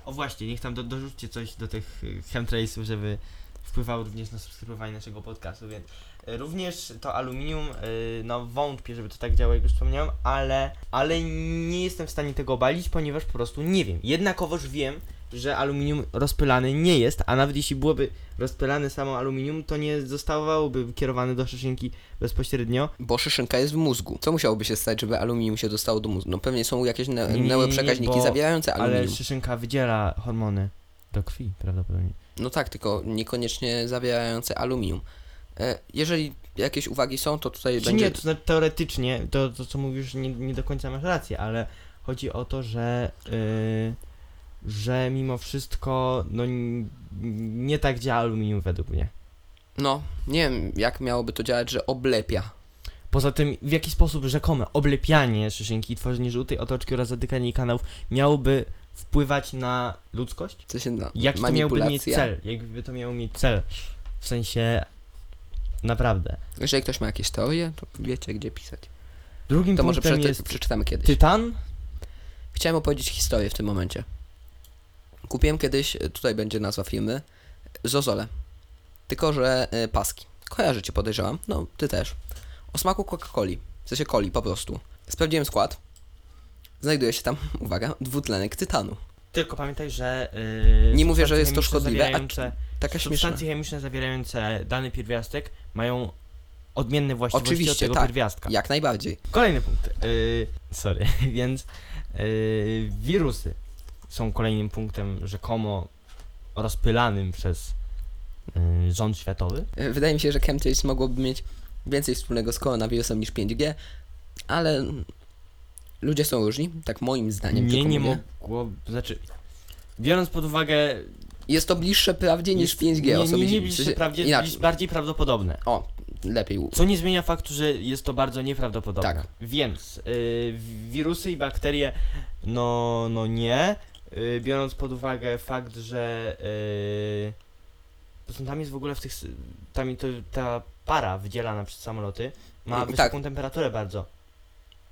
[SPEAKER 2] o właśnie, niech tam do, dorzućcie coś do tych yy, chemtrailsów, żeby wpływało również na subskrybowanie naszego podcastu, więc yy, również to aluminium, yy, no wątpię, żeby to tak działało, jak już wspomniałem, ale, ale nie jestem w stanie tego obalić, ponieważ po prostu nie wiem. Jednakowoż wiem, że aluminium rozpylany nie jest, a nawet jeśli byłoby rozpylane samo aluminium, to nie zostałoby kierowane do szyszynki bezpośrednio,
[SPEAKER 1] Bo szyszynka jest w mózgu. Co musiałoby się stać, żeby aluminium się dostało do mózgu? No pewnie są jakieś ne-
[SPEAKER 2] Nie, nie, nie,
[SPEAKER 1] neuroprzekaźniki
[SPEAKER 2] bo-
[SPEAKER 1] zawierające
[SPEAKER 2] Ale
[SPEAKER 1] aluminium.
[SPEAKER 2] szyszynka wydziela hormony do krwi prawdopodobnie.
[SPEAKER 1] No tak, tylko niekoniecznie zawierające aluminium. E, jeżeli jakieś uwagi są, to tutaj
[SPEAKER 2] Czy
[SPEAKER 1] będzie...
[SPEAKER 2] nie, to znaczy teoretycznie, to, to co mówisz nie, nie do końca masz rację, ale chodzi o to, że yy, że mimo wszystko no nie tak działa aluminium według mnie.
[SPEAKER 1] No, nie wiem jak miałoby to działać, że oblepia.
[SPEAKER 2] Poza tym, w jaki sposób rzekome oblepianie szyszynki i tworzenie żółtej otoczki oraz zatykanie jej kanałów miałoby wpływać na ludzkość?
[SPEAKER 1] Co się na
[SPEAKER 2] Jaki to miałby mieć cel? Jakby to miało mieć cel? W sensie, naprawdę.
[SPEAKER 1] Jeżeli ktoś ma jakieś teorie, to wiecie gdzie pisać.
[SPEAKER 2] Drugim
[SPEAKER 1] To może
[SPEAKER 2] punktem jest
[SPEAKER 1] przeczytamy kiedyś.
[SPEAKER 2] tytan,
[SPEAKER 1] Chciałem opowiedzieć historię w tym momencie. Kupiłem kiedyś, e, tutaj będzie nazwa firmy, Zozole. Tylko, że e, paski. Kojarzycie, podejrzewam. No, ty też. O smaku Coca-Coli. W sensie coli, po prostu. Sprawdziłem skład. Znajduje się tam, uwaga, dwutlenek tytanu.
[SPEAKER 2] Tylko pamiętaj, że. Yy,
[SPEAKER 1] Nie mówię, że jest to szkodliwe, a Taka śmieszna.
[SPEAKER 2] Substancje chemiczne zawierające dany pierwiastek mają odmienne właściwości
[SPEAKER 1] Oczywiście,
[SPEAKER 2] od tego
[SPEAKER 1] tak.
[SPEAKER 2] pierwiastka.
[SPEAKER 1] Jak najbardziej.
[SPEAKER 2] Kolejny punkt. Yy, sorry, więc yy, wirusy są kolejnym punktem rzekomo rozpylanym przez yy, rząd światowy.
[SPEAKER 1] E, Wydaje mi się, że chemtrails mogłoby mieć więcej wspólnego z koronawirusem niż 5G, ale ludzie są różni, tak moim zdaniem.
[SPEAKER 2] Nie, nie
[SPEAKER 1] mówię.
[SPEAKER 2] mogło. Znaczy, biorąc pod uwagę.
[SPEAKER 1] Jest to bliższe prawdzie niż
[SPEAKER 2] jest-
[SPEAKER 1] 5G
[SPEAKER 2] nie,
[SPEAKER 1] osobiście.
[SPEAKER 2] nie, nie bliższe
[SPEAKER 1] sensie
[SPEAKER 2] prawdzie,
[SPEAKER 1] inaczej.
[SPEAKER 2] bardziej prawdopodobne.
[SPEAKER 1] O, lepiej.
[SPEAKER 2] Co nie zmienia faktu, że jest to bardzo nieprawdopodobne.
[SPEAKER 1] Tak.
[SPEAKER 2] Więc y, wirusy i bakterie, no, no nie. Y, biorąc pod uwagę fakt, że y, zresztą tam jest w ogóle w tych. Tam to, ta para wydzielana przez samoloty ma
[SPEAKER 1] Mm,
[SPEAKER 2] wysoką
[SPEAKER 1] tak.
[SPEAKER 2] temperaturę bardzo.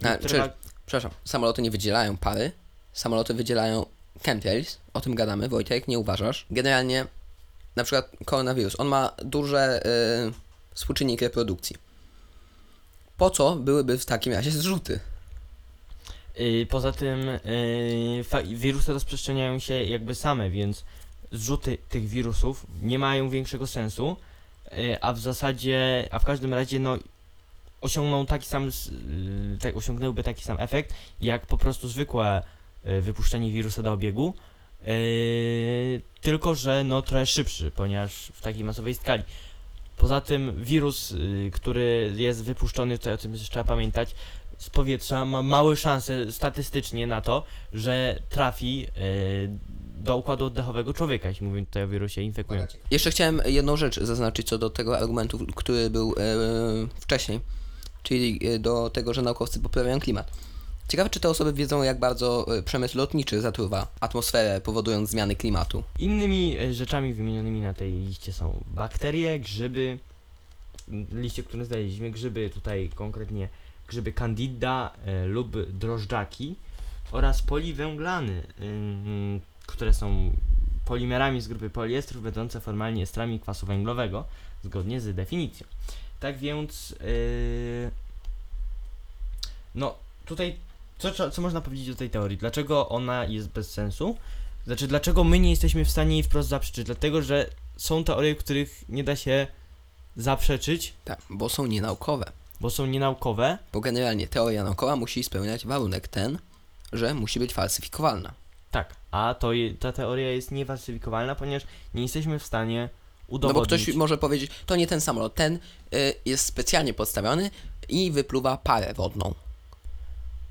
[SPEAKER 1] A, czy-
[SPEAKER 2] bak-
[SPEAKER 1] Przepraszam, samoloty nie wydzielają pary, samoloty wydzielają chemtrails, o tym gadamy, Wojtek, nie uważasz? Generalnie, na przykład koronawirus, on ma duże y, współczynniki reprodukcji. Po co byłyby w takim razie zrzuty?
[SPEAKER 2] Y, poza tym y, wirusy rozprzestrzeniają się jakby same, więc zrzuty tych wirusów nie mają większego sensu, y, a w zasadzie, a w każdym razie no osiągną taki sam, tak, osiągnęłyby taki sam efekt, jak po prostu zwykłe wypuszczenie wirusa do obiegu, tylko że no trochę szybszy, ponieważ w takiej masowej skali. Poza tym wirus, który jest wypuszczony, tutaj o tym trzeba pamiętać, z powietrza ma małe szanse statystycznie na to, że trafi y, do układu oddechowego człowieka, jeśli mówimy tutaj o wirusie infekującym.
[SPEAKER 1] Jeszcze chciałem jedną rzecz zaznaczyć co do tego argumentu, który był e, wcześniej, czyli e, do tego, że naukowcy poprawiają klimat. Ciekawe, czy te osoby wiedzą, jak bardzo e, przemysł lotniczy zatruwa atmosferę, powodując zmiany klimatu.
[SPEAKER 2] Innymi e, rzeczami wymienionymi na tej liście są bakterie, grzyby, liście, które znaleźliśmy, grzyby tutaj konkretnie grzyby candida e, lub drożdżaki oraz poliwęglany, ym, które są polimerami z grupy poliestrów będące formalnie estrami kwasu węglowego, zgodnie z definicją. Tak więc, yy, no tutaj, co, co można powiedzieć o tej teorii? Dlaczego ona jest bez sensu? Znaczy, dlaczego my nie jesteśmy w stanie jej wprost zaprzeczyć? Dlatego, że są teorie, których nie da się zaprzeczyć,
[SPEAKER 1] Tak, bo są nienaukowe.
[SPEAKER 2] Bo są nienaukowe.
[SPEAKER 1] Bo generalnie teoria naukowa musi spełniać warunek ten, że musi być falsyfikowalna.
[SPEAKER 2] Tak, a to je, ta teoria jest niefalsyfikowalna, ponieważ nie jesteśmy w stanie
[SPEAKER 1] No
[SPEAKER 2] udowodnić.
[SPEAKER 1] bo ktoś może powiedzieć, to nie ten samolot, ten y, jest specjalnie podstawiony i wypluwa parę wodną.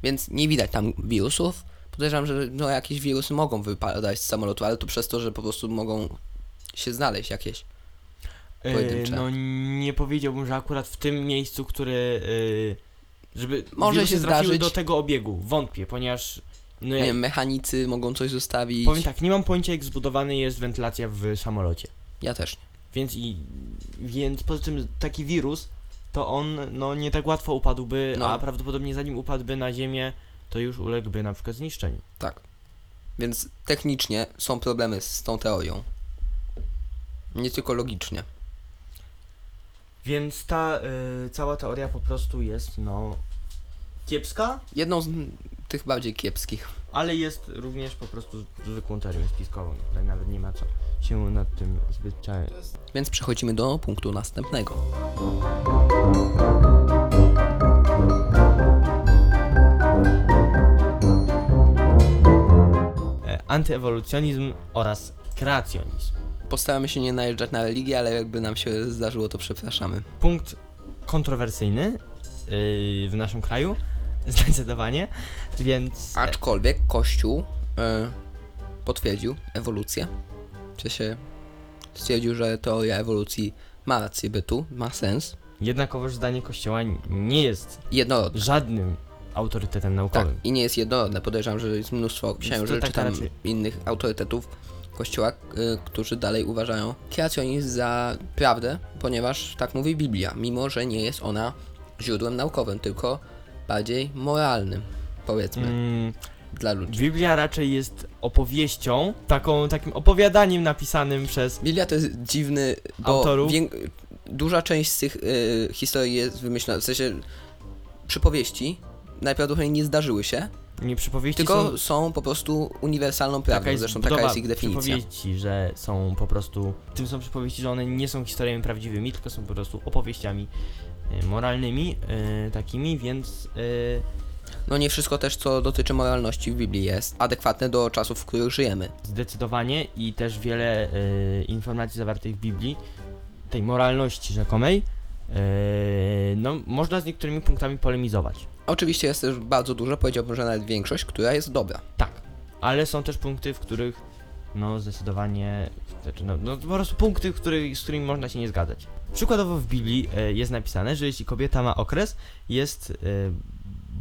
[SPEAKER 1] Więc nie widać tam wirusów. Podejrzewam, że no, jakieś wirusy mogą wypadać z samolotu, ale to przez to, że po prostu mogą się znaleźć jakieś. Pojedyncze.
[SPEAKER 2] no nie powiedziałbym, że akurat w tym miejscu, które e, żeby
[SPEAKER 1] Może się zdarzyć.
[SPEAKER 2] do tego obiegu. Wątpię, ponieważ no
[SPEAKER 1] Nie
[SPEAKER 2] ja,
[SPEAKER 1] wiem, mechanicy mogą coś zostawić.
[SPEAKER 2] powiem tak, nie mam pojęcia jak zbudowany jest wentylacja w samolocie.
[SPEAKER 1] Ja też nie.
[SPEAKER 2] Więc i więc poza tym taki wirus to on no nie tak łatwo upadłby,
[SPEAKER 1] No.
[SPEAKER 2] a prawdopodobnie zanim upadłby na ziemię, to już uległby na przykład zniszczeniu.
[SPEAKER 1] Tak. Więc technicznie są problemy z tą teorią. Nie tylko logicznie.
[SPEAKER 2] Więc ta y, cała teoria po prostu jest no kiepska,
[SPEAKER 1] Jedną z tych bardziej kiepskich.
[SPEAKER 2] ale jest również po prostu zwykłą teorią spiskową. Tutaj nawet nie ma co się nad tym cza-
[SPEAKER 1] Więc przechodzimy do punktu następnego.
[SPEAKER 2] e, antyewolucjonizm oraz kreacjonizm.
[SPEAKER 1] Postaramy się nie najeżdżać na religię, ale jakby nam się zdarzyło, to przepraszamy.
[SPEAKER 2] Punkt kontrowersyjny yy, w naszym kraju, zdecydowanie, więc
[SPEAKER 1] Aczkolwiek Kościół e, potwierdził ewolucję. Czy się stwierdził, że teoria ewolucji ma rację bytu, ma sens.
[SPEAKER 2] jednakowoż zdanie Kościoła nie jest
[SPEAKER 1] Jednorodne.
[SPEAKER 2] żadnym autorytetem
[SPEAKER 1] Tak,
[SPEAKER 2] naukowym.
[SPEAKER 1] i nie jest jednorodne. Podejrzewam, że jest mnóstwo księży
[SPEAKER 2] tak
[SPEAKER 1] czy tam
[SPEAKER 2] raczej.
[SPEAKER 1] innych autorytetów kościoła, y, którzy dalej uważają kreacjonizm za prawdę, ponieważ tak mówi Biblia, mimo że nie jest ona źródłem naukowym, tylko bardziej moralnym, powiedzmy,
[SPEAKER 2] Mm,
[SPEAKER 1] dla ludzi.
[SPEAKER 2] Biblia raczej jest opowieścią, taką, takim opowiadaniem napisanym przez
[SPEAKER 1] Biblia to jest dziwny, bo
[SPEAKER 2] Autorów?
[SPEAKER 1] wiek- duża część z tych y, historii jest wymyślona, w sensie przypowieści najprawdopodobniej nie zdarzyły się,
[SPEAKER 2] nie przypowieści
[SPEAKER 1] tylko
[SPEAKER 2] są,
[SPEAKER 1] są, po prostu uniwersalną prawdą, zresztą taka jest ich definicja.
[SPEAKER 2] przypowieści, że są po prostu, tym są przypowieści, że one nie są historiami prawdziwymi, tylko są po prostu opowieściami y, moralnymi, y, takimi, więc y,
[SPEAKER 1] No nie wszystko też, co dotyczy moralności w Biblii jest adekwatne do czasów, w których żyjemy.
[SPEAKER 2] zdecydowanie i też wiele informacji zawartych w Biblii, tej moralności rzekomej, y, no można z niektórymi punktami polemizować.
[SPEAKER 1] Oczywiście jest też bardzo dużo, powiedziałbym, że nawet większość, która jest dobra.
[SPEAKER 2] Tak, ale są też punkty, w których no zdecydowanie, znaczy, no, no po prostu punkty, w których, z którymi można się nie zgadzać. Przykładowo w Biblii e, jest napisane, że jeśli kobieta ma okres, jest e,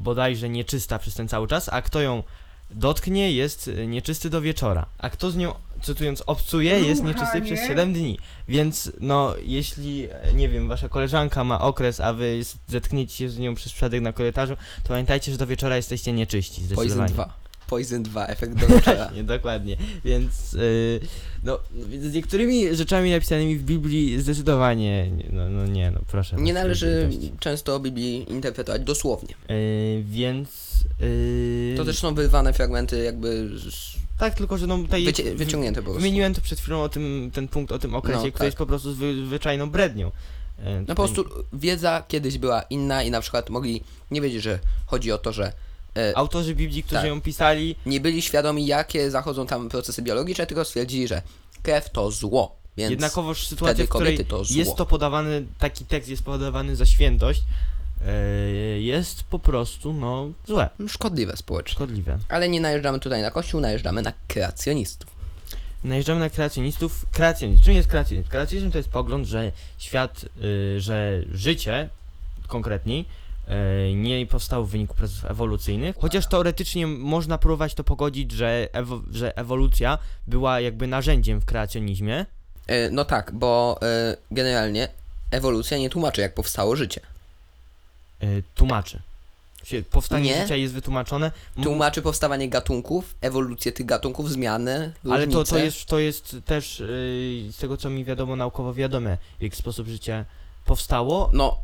[SPEAKER 2] bodajże nieczysta przez ten cały czas, a kto ją dotknie, jest e, nieczysty do wieczora. A kto z nią, cytując, obcuje, jest nieczysty przez 7 dni. Więc no, jeśli, nie wiem, wasza koleżanka ma okres, a wy zetkniecie się z nią przez przypadek na korytarzu, to pamiętajcie, że do wieczora jesteście nieczyści.
[SPEAKER 1] Poison
[SPEAKER 2] Zdecydowanie.
[SPEAKER 1] 2. Poison 2, efekt do wieczora.
[SPEAKER 2] Nie, dokładnie. Więc yy, no, z niektórymi rzeczami napisanymi w Biblii zdecydowanie nie, no, no nie, no proszę.
[SPEAKER 1] Nie
[SPEAKER 2] was,
[SPEAKER 1] należy
[SPEAKER 2] litości.
[SPEAKER 1] często Biblii interpretować dosłownie.
[SPEAKER 2] Yy, więc yy,
[SPEAKER 1] To też są wyrwane fragmenty jakby z-
[SPEAKER 2] tak, tylko że no tutaj
[SPEAKER 1] wycie, wyciągnięte po prostu.
[SPEAKER 2] wymieniłem to przed chwilą o tym ten punkt o tym okresie,
[SPEAKER 1] No,
[SPEAKER 2] który
[SPEAKER 1] tak.
[SPEAKER 2] jest po prostu zwy, zwyczajną brednią. Yy,
[SPEAKER 1] No
[SPEAKER 2] tutaj-
[SPEAKER 1] po prostu wiedza kiedyś była inna i na przykład mogli nie wiedzieć, że chodzi o to, że e,
[SPEAKER 2] autorzy Biblii, którzy
[SPEAKER 1] Tak.
[SPEAKER 2] ją pisali,
[SPEAKER 1] nie byli świadomi, jakie zachodzą tam procesy biologiczne, tylko stwierdzili, że krew to zło. Więc
[SPEAKER 2] jednakowoż sytuacja,
[SPEAKER 1] wtedy
[SPEAKER 2] w której
[SPEAKER 1] kobiety to zło.
[SPEAKER 2] jest to podawany, taki tekst jest podawany za świętość, jest po prostu, no, złe,
[SPEAKER 1] szkodliwe społecznie.
[SPEAKER 2] szkodliwe.
[SPEAKER 1] Ale nie najeżdżamy tutaj na kościół, najeżdżamy na kreacjonistów.
[SPEAKER 2] Najeżdżamy na kreacjonistów. Kreacjonizm. Czym jest kreacjonizm? Kreacjonizm to jest pogląd, że świat, y, że życie konkretniej y, nie powstało w wyniku procesów ewolucyjnych. Chociaż teoretycznie można próbować to pogodzić, że, ewo, że ewolucja była jakby narzędziem w kreacjonizmie.
[SPEAKER 1] E, no tak, bo e, generalnie ewolucja nie tłumaczy, jak powstało życie.
[SPEAKER 2] Y, tłumaczy. Powstanie
[SPEAKER 1] Nie.
[SPEAKER 2] życia jest wytłumaczone, m-
[SPEAKER 1] Tłumaczy powstawanie gatunków, ewolucję tych gatunków, zmiany,
[SPEAKER 2] ale to, to,
[SPEAKER 1] różnice.
[SPEAKER 2] jest, to jest też y, z tego co mi wiadomo naukowo wiadome, w jaki sposób życie powstało.
[SPEAKER 1] No,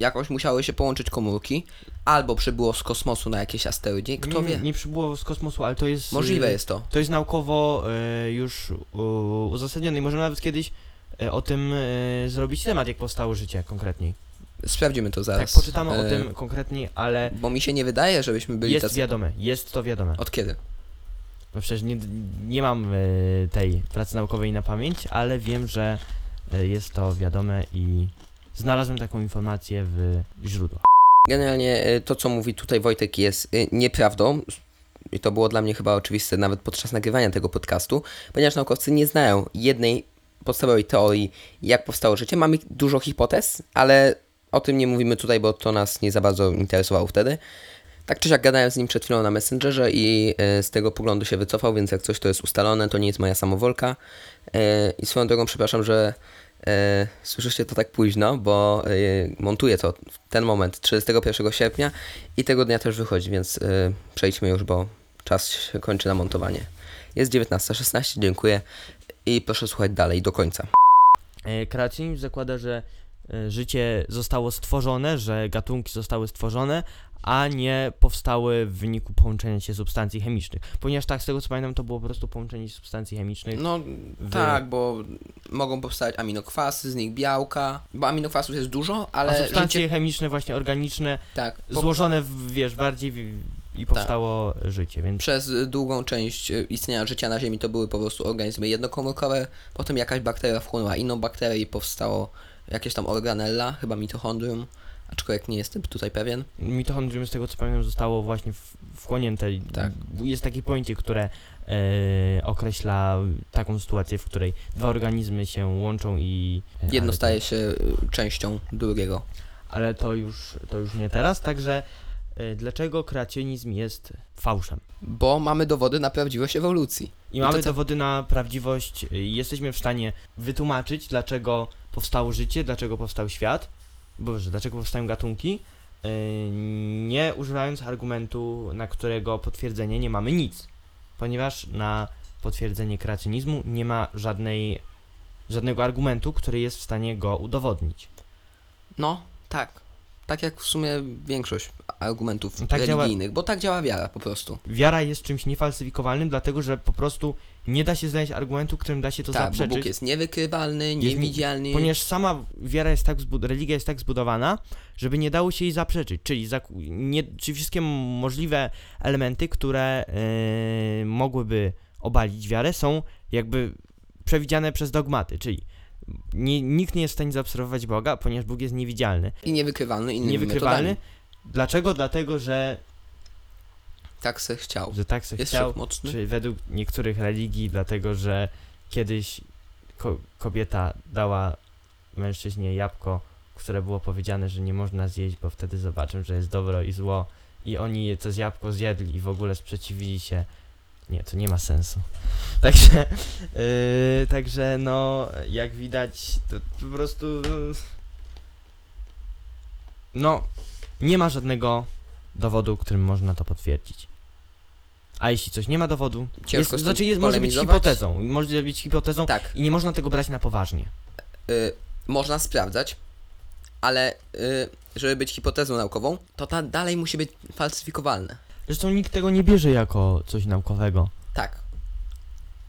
[SPEAKER 1] jakoś musiały się połączyć komórki, albo przybyło z kosmosu na jakieś asteroidzie, kto
[SPEAKER 2] nie,
[SPEAKER 1] wie.
[SPEAKER 2] nie przybyło z kosmosu, ale to jest...
[SPEAKER 1] Możliwe
[SPEAKER 2] y,
[SPEAKER 1] jest to.
[SPEAKER 2] To jest naukowo już u, uzasadnione i możemy nawet kiedyś o tym zrobić temat, jak powstało życie konkretniej.
[SPEAKER 1] Sprawdzimy to zaraz.
[SPEAKER 2] tak, poczytamy o
[SPEAKER 1] E,
[SPEAKER 2] tym konkretniej, ale
[SPEAKER 1] Bo mi się nie wydaje, żebyśmy byli
[SPEAKER 2] jest
[SPEAKER 1] tacy...
[SPEAKER 2] wiadome, jest to wiadome.
[SPEAKER 1] Od kiedy?
[SPEAKER 2] No przecież nie, nie mam e, tej pracy naukowej na pamięć, ale wiem, że e, jest to wiadome i znalazłem taką informację w źródłach.
[SPEAKER 1] Generalnie y, to, co mówi tutaj Wojtek, jest y, nieprawdą. I to było dla mnie chyba oczywiste nawet podczas nagrywania tego podcastu, ponieważ naukowcy nie znają jednej podstawowej teorii, jak powstało życie. Mamy dużo hipotez, ale o tym nie mówimy tutaj, bo to nas nie za bardzo interesowało wtedy. Tak czy siak gadałem z nim przed chwilą na Messengerze i y, z tego poglądu się wycofał, więc jak coś to jest ustalone, to nie jest moja samowolka. Y, I swoją drogą przepraszam, że e, słyszycie to tak późno, bo e, montuję to w ten moment, 31 sierpnia i tego dnia też wychodzi, więc e, przejdźmy już, bo czas się kończy na montowanie. Jest 19.16, dziękuję i proszę słuchać dalej do końca.
[SPEAKER 2] E, Kreacjonizm zakłada, że e, życie zostało stworzone, że gatunki zostały stworzone, a nie powstały w wyniku połączenia się substancji chemicznych. Ponieważ tak, z tego co pamiętam, to było po prostu połączenie substancji chemicznych.
[SPEAKER 1] No
[SPEAKER 2] Wy-
[SPEAKER 1] tak, bo mogą powstać aminokwasy, z nich białka, bo aminokwasów jest dużo,
[SPEAKER 2] a
[SPEAKER 1] ale
[SPEAKER 2] substancje
[SPEAKER 1] życie...
[SPEAKER 2] chemiczne, właśnie organiczne,
[SPEAKER 1] Tak, po,
[SPEAKER 2] złożone w, wiesz, bardziej w, i powstało życie, więc
[SPEAKER 1] Przez długą część e, istnienia życia na Ziemi to były po prostu organizmy jednokomórkowe, potem jakaś bakteria wchłonęła inną bakterię i powstało jakieś tam organella, chyba mitochondrium, aczkolwiek nie jestem tutaj pewien.
[SPEAKER 2] mitochondrium z tego co pamiętam zostało właśnie wchłonięte.
[SPEAKER 1] Tak.
[SPEAKER 2] Jest takie pojęcie, które e, określa taką sytuację, w której dwa organizmy się łączą i...
[SPEAKER 1] Jedno
[SPEAKER 2] ale
[SPEAKER 1] staje się e, częścią drugiego.
[SPEAKER 2] Ale to już, to już nie teraz, także e, dlaczego kreacjonizm jest fałszem?
[SPEAKER 1] Bo mamy dowody na prawdziwość ewolucji.
[SPEAKER 2] I
[SPEAKER 1] I
[SPEAKER 2] mamy
[SPEAKER 1] to co-
[SPEAKER 2] dowody na prawdziwość, jesteśmy w stanie wytłumaczyć, dlaczego powstało życie, dlaczego powstał świat, boże, dlaczego powstają gatunki, y, nie używając argumentu, na którego potwierdzenie nie mamy nic. Ponieważ na potwierdzenie kreacjonizmu nie ma żadnej, żadnego argumentu, który jest w stanie go udowodnić.
[SPEAKER 1] No, tak. Tak jak w sumie większość argumentów
[SPEAKER 2] Tak działa-
[SPEAKER 1] religijnych, bo tak działa wiara po prostu.
[SPEAKER 2] Wiara jest czymś niefalsyfikowalnym, dlatego że po prostu nie da się znaleźć argumentu, którym da się to
[SPEAKER 1] tak, bo
[SPEAKER 2] zaprzeczyć.
[SPEAKER 1] Bóg jest niewykrywalny,
[SPEAKER 2] Jest
[SPEAKER 1] niewidzialny.
[SPEAKER 2] Ponieważ sama wiara jest tak religia jest tak zbudowana, żeby nie dało się jej zaprzeczyć. Czyli, zaku- nie, czyli wszystkie możliwe elementy, które yy, mogłyby obalić wiarę, są jakby przewidziane przez dogmaty. Czyli nie, nikt nie jest w stanie zaobserwować Boga, ponieważ Bóg jest niewidzialny,
[SPEAKER 1] I niewykrywalny innymi
[SPEAKER 2] niewykrywalny.
[SPEAKER 1] metodami.
[SPEAKER 2] Dlaczego? Dlatego, że,
[SPEAKER 1] Tak se chciał.
[SPEAKER 2] że tak se
[SPEAKER 1] Jest
[SPEAKER 2] chciał.
[SPEAKER 1] mocny.
[SPEAKER 2] Czy według niektórych religii, dlatego że kiedyś ko- kobieta dała mężczyźnie jabłko, które było powiedziane, że nie można zjeść, bo wtedy zobaczą, że jest dobro i zło. I oni je- to z jabłko zjedli i w ogóle sprzeciwili się. Nie, to nie ma sensu. Także, yy, także no, jak widać, to po prostu. No, nie ma żadnego dowodu, którym można to potwierdzić. A jeśli coś nie ma dowodu,
[SPEAKER 1] Ciężko
[SPEAKER 2] jest,
[SPEAKER 1] z tym
[SPEAKER 2] znaczy jest, może być
[SPEAKER 1] polemizować.
[SPEAKER 2] hipotezą, może być hipotezą
[SPEAKER 1] Tak,
[SPEAKER 2] i nie można tego brać na poważnie.
[SPEAKER 1] y, można sprawdzać, ale y, żeby być hipotezą naukową, to ta dalej musi być falsyfikowalne.
[SPEAKER 2] Zresztą nikt tego nie bierze jako coś naukowego.
[SPEAKER 1] Tak.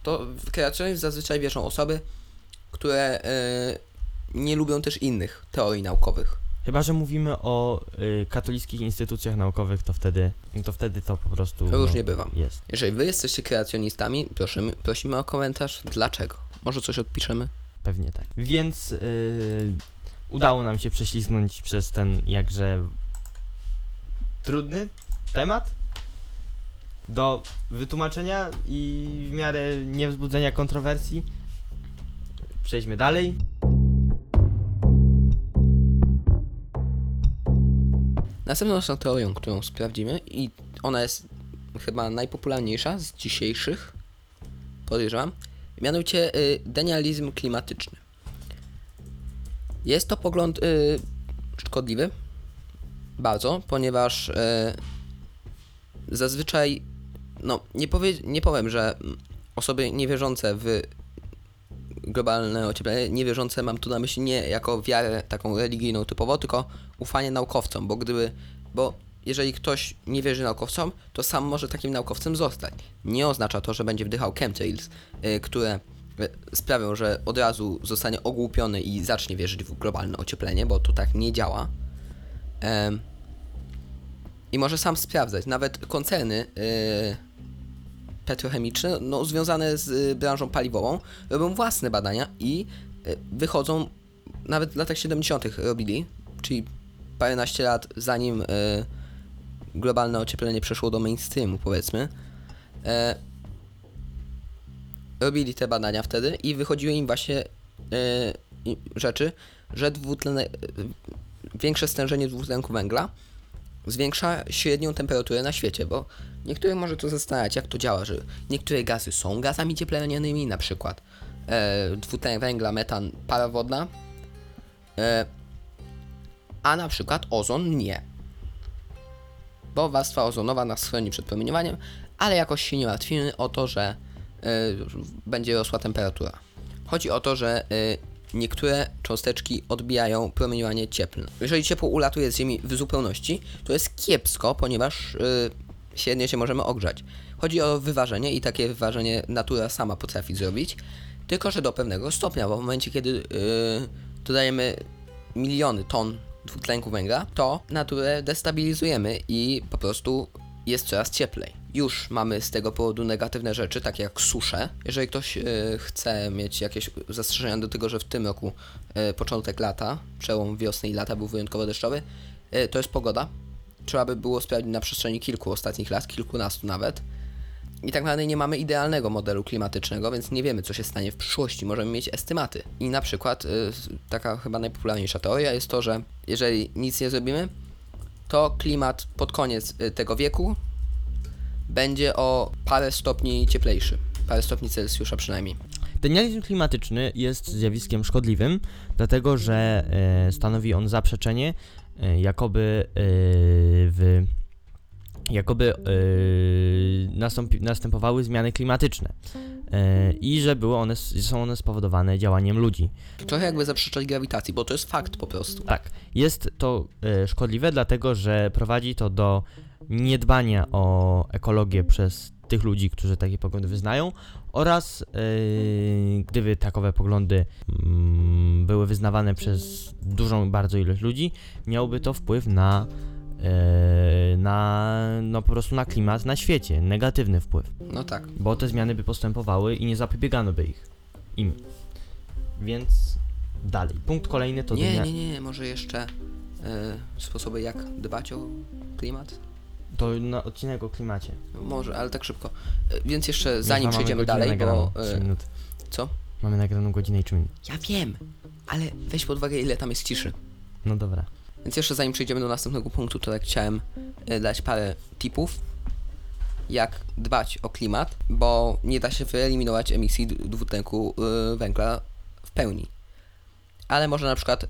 [SPEAKER 1] To w kreacjonizm zazwyczaj wierzą osoby, które y, nie lubią też innych teorii naukowych.
[SPEAKER 2] Chyba, że mówimy o y, katolickich instytucjach naukowych, to wtedy to, wtedy to po prostu
[SPEAKER 1] Różnie
[SPEAKER 2] no,
[SPEAKER 1] bywa.
[SPEAKER 2] jest.
[SPEAKER 1] Jeżeli wy jesteście kreacjonistami, prosimy, prosimy o komentarz, dlaczego. Może coś odpiszemy?
[SPEAKER 2] Pewnie tak. Więc y, udało nam się prześlizgnąć przez ten jakże trudny temat do wytłumaczenia i w miarę niewzbudzenia kontrowersji. Przejdźmy dalej.
[SPEAKER 1] Następną teorią, którą sprawdzimy i ona jest chyba najpopularniejsza z dzisiejszych, podejrzewam, mianowicie y, denializm klimatyczny. Jest to pogląd y, szkodliwy, bardzo, ponieważ y, zazwyczaj, no nie, powie, nie powiem, że osoby niewierzące w globalne ocieplenie, niewierzące mam tu na myśli nie jako wiarę taką religijną typowo, tylko ufanie naukowcom, bo gdyby, bo jeżeli ktoś nie wierzy naukowcom, to sam może takim naukowcem zostać. Nie oznacza to, że będzie wdychał chemtrails, y, które y, sprawią, że od razu zostanie ogłupiony i zacznie wierzyć w globalne ocieplenie, bo to tak nie działa. I może sam sprawdzać. Nawet koncerny y, petrochemiczne, no, związane z y, branżą paliwową, robią własne badania i y, wychodzą, nawet w latach 70. robili, czyli paręnaście lat, zanim y, globalne ocieplenie przeszło do mainstreamu, powiedzmy, e, robili te badania wtedy i wychodziły im właśnie e, rzeczy, że dwutlenne, e, większe stężenie dwutlenku węgla zwiększa średnią temperaturę na świecie, bo niektórych może to zastanawiać, jak to działa, że niektóre gazy są gazami cieplarnianymi, na przykład e, węgla, metan, para wodna, e, a na przykład ozon nie. Bo warstwa ozonowa nas chroni przed promieniowaniem, ale jakoś się nie martwimy o to, że e, będzie rosła temperatura. Chodzi o to, że e, niektóre cząsteczki odbijają promieniowanie cieplne. Jeżeli ciepło ulatuje z Ziemi w zupełności, to jest kiepsko, ponieważ y, średnio się możemy ogrzać. Chodzi o wyważenie i takie wyważenie natura sama potrafi zrobić, tylko że do pewnego stopnia, bo w momencie, kiedy y, dodajemy miliony ton dwutlenku węgla, to naturę destabilizujemy i po prostu jest coraz cieplej. Już mamy z tego powodu negatywne rzeczy, takie jak susze. Jeżeli ktoś y, chce mieć jakieś zastrzeżenia do tego, że w tym roku y, początek lata, przełom wiosny i lata był wyjątkowo deszczowy, y, to jest pogoda. Trzeba by było sprawdzić na przestrzeni kilku ostatnich lat, kilkunastu nawet. I tak naprawdę nie mamy idealnego modelu klimatycznego, więc nie wiemy, co się stanie w przyszłości. Możemy mieć estymaty. I na przykład taka chyba najpopularniejsza teoria jest to, że jeżeli nic nie zrobimy, to klimat pod koniec tego wieku będzie o parę stopni cieplejszy. Parę stopni Celsjusza przynajmniej.
[SPEAKER 2] Denializm klimatyczny jest zjawiskiem szkodliwym, dlatego że e, stanowi on zaprzeczenie, e, jakoby e, w jakoby nastąpi, następowały zmiany klimatyczne i że były one, są one spowodowane działaniem ludzi.
[SPEAKER 1] Trochę jakby zaprzeczać grawitacji, bo to jest fakt po prostu.
[SPEAKER 2] Tak, jest to szkodliwe, dlatego że prowadzi to do niedbania o ekologię przez tych ludzi, którzy takie poglądy wyznają oraz e, gdyby takowe poglądy mm, były wyznawane przez dużą bardzo ilość ludzi, miałoby to wpływ na e, na no po prostu na klimat na świecie, negatywny wpływ,
[SPEAKER 1] No tak.
[SPEAKER 2] bo te zmiany by postępowały i nie zapobiegano by ich im. Więc dalej. Punkt kolejny to
[SPEAKER 1] Nie,
[SPEAKER 2] dnia-
[SPEAKER 1] nie, nie, może jeszcze y, sposoby jak dbać o klimat?
[SPEAKER 2] To na odcinek o klimacie.
[SPEAKER 1] Może, ale tak szybko. Y, Więc jeszcze zanim przejdziemy dalej,
[SPEAKER 2] nagraną,
[SPEAKER 1] bo...
[SPEAKER 2] trzy
[SPEAKER 1] y,
[SPEAKER 2] minut.
[SPEAKER 1] Co?
[SPEAKER 2] Mamy nagraną godzinę i 3 minut.
[SPEAKER 1] Ja wiem, ale weź pod uwagę ile tam jest ciszy.
[SPEAKER 2] No dobra.
[SPEAKER 1] Więc jeszcze zanim przejdziemy do następnego punktu, to tak chciałem y, dać parę tipów, jak dbać o klimat, bo nie da się wyeliminować emisji dwutlenku węgla w pełni. Ale można na przykład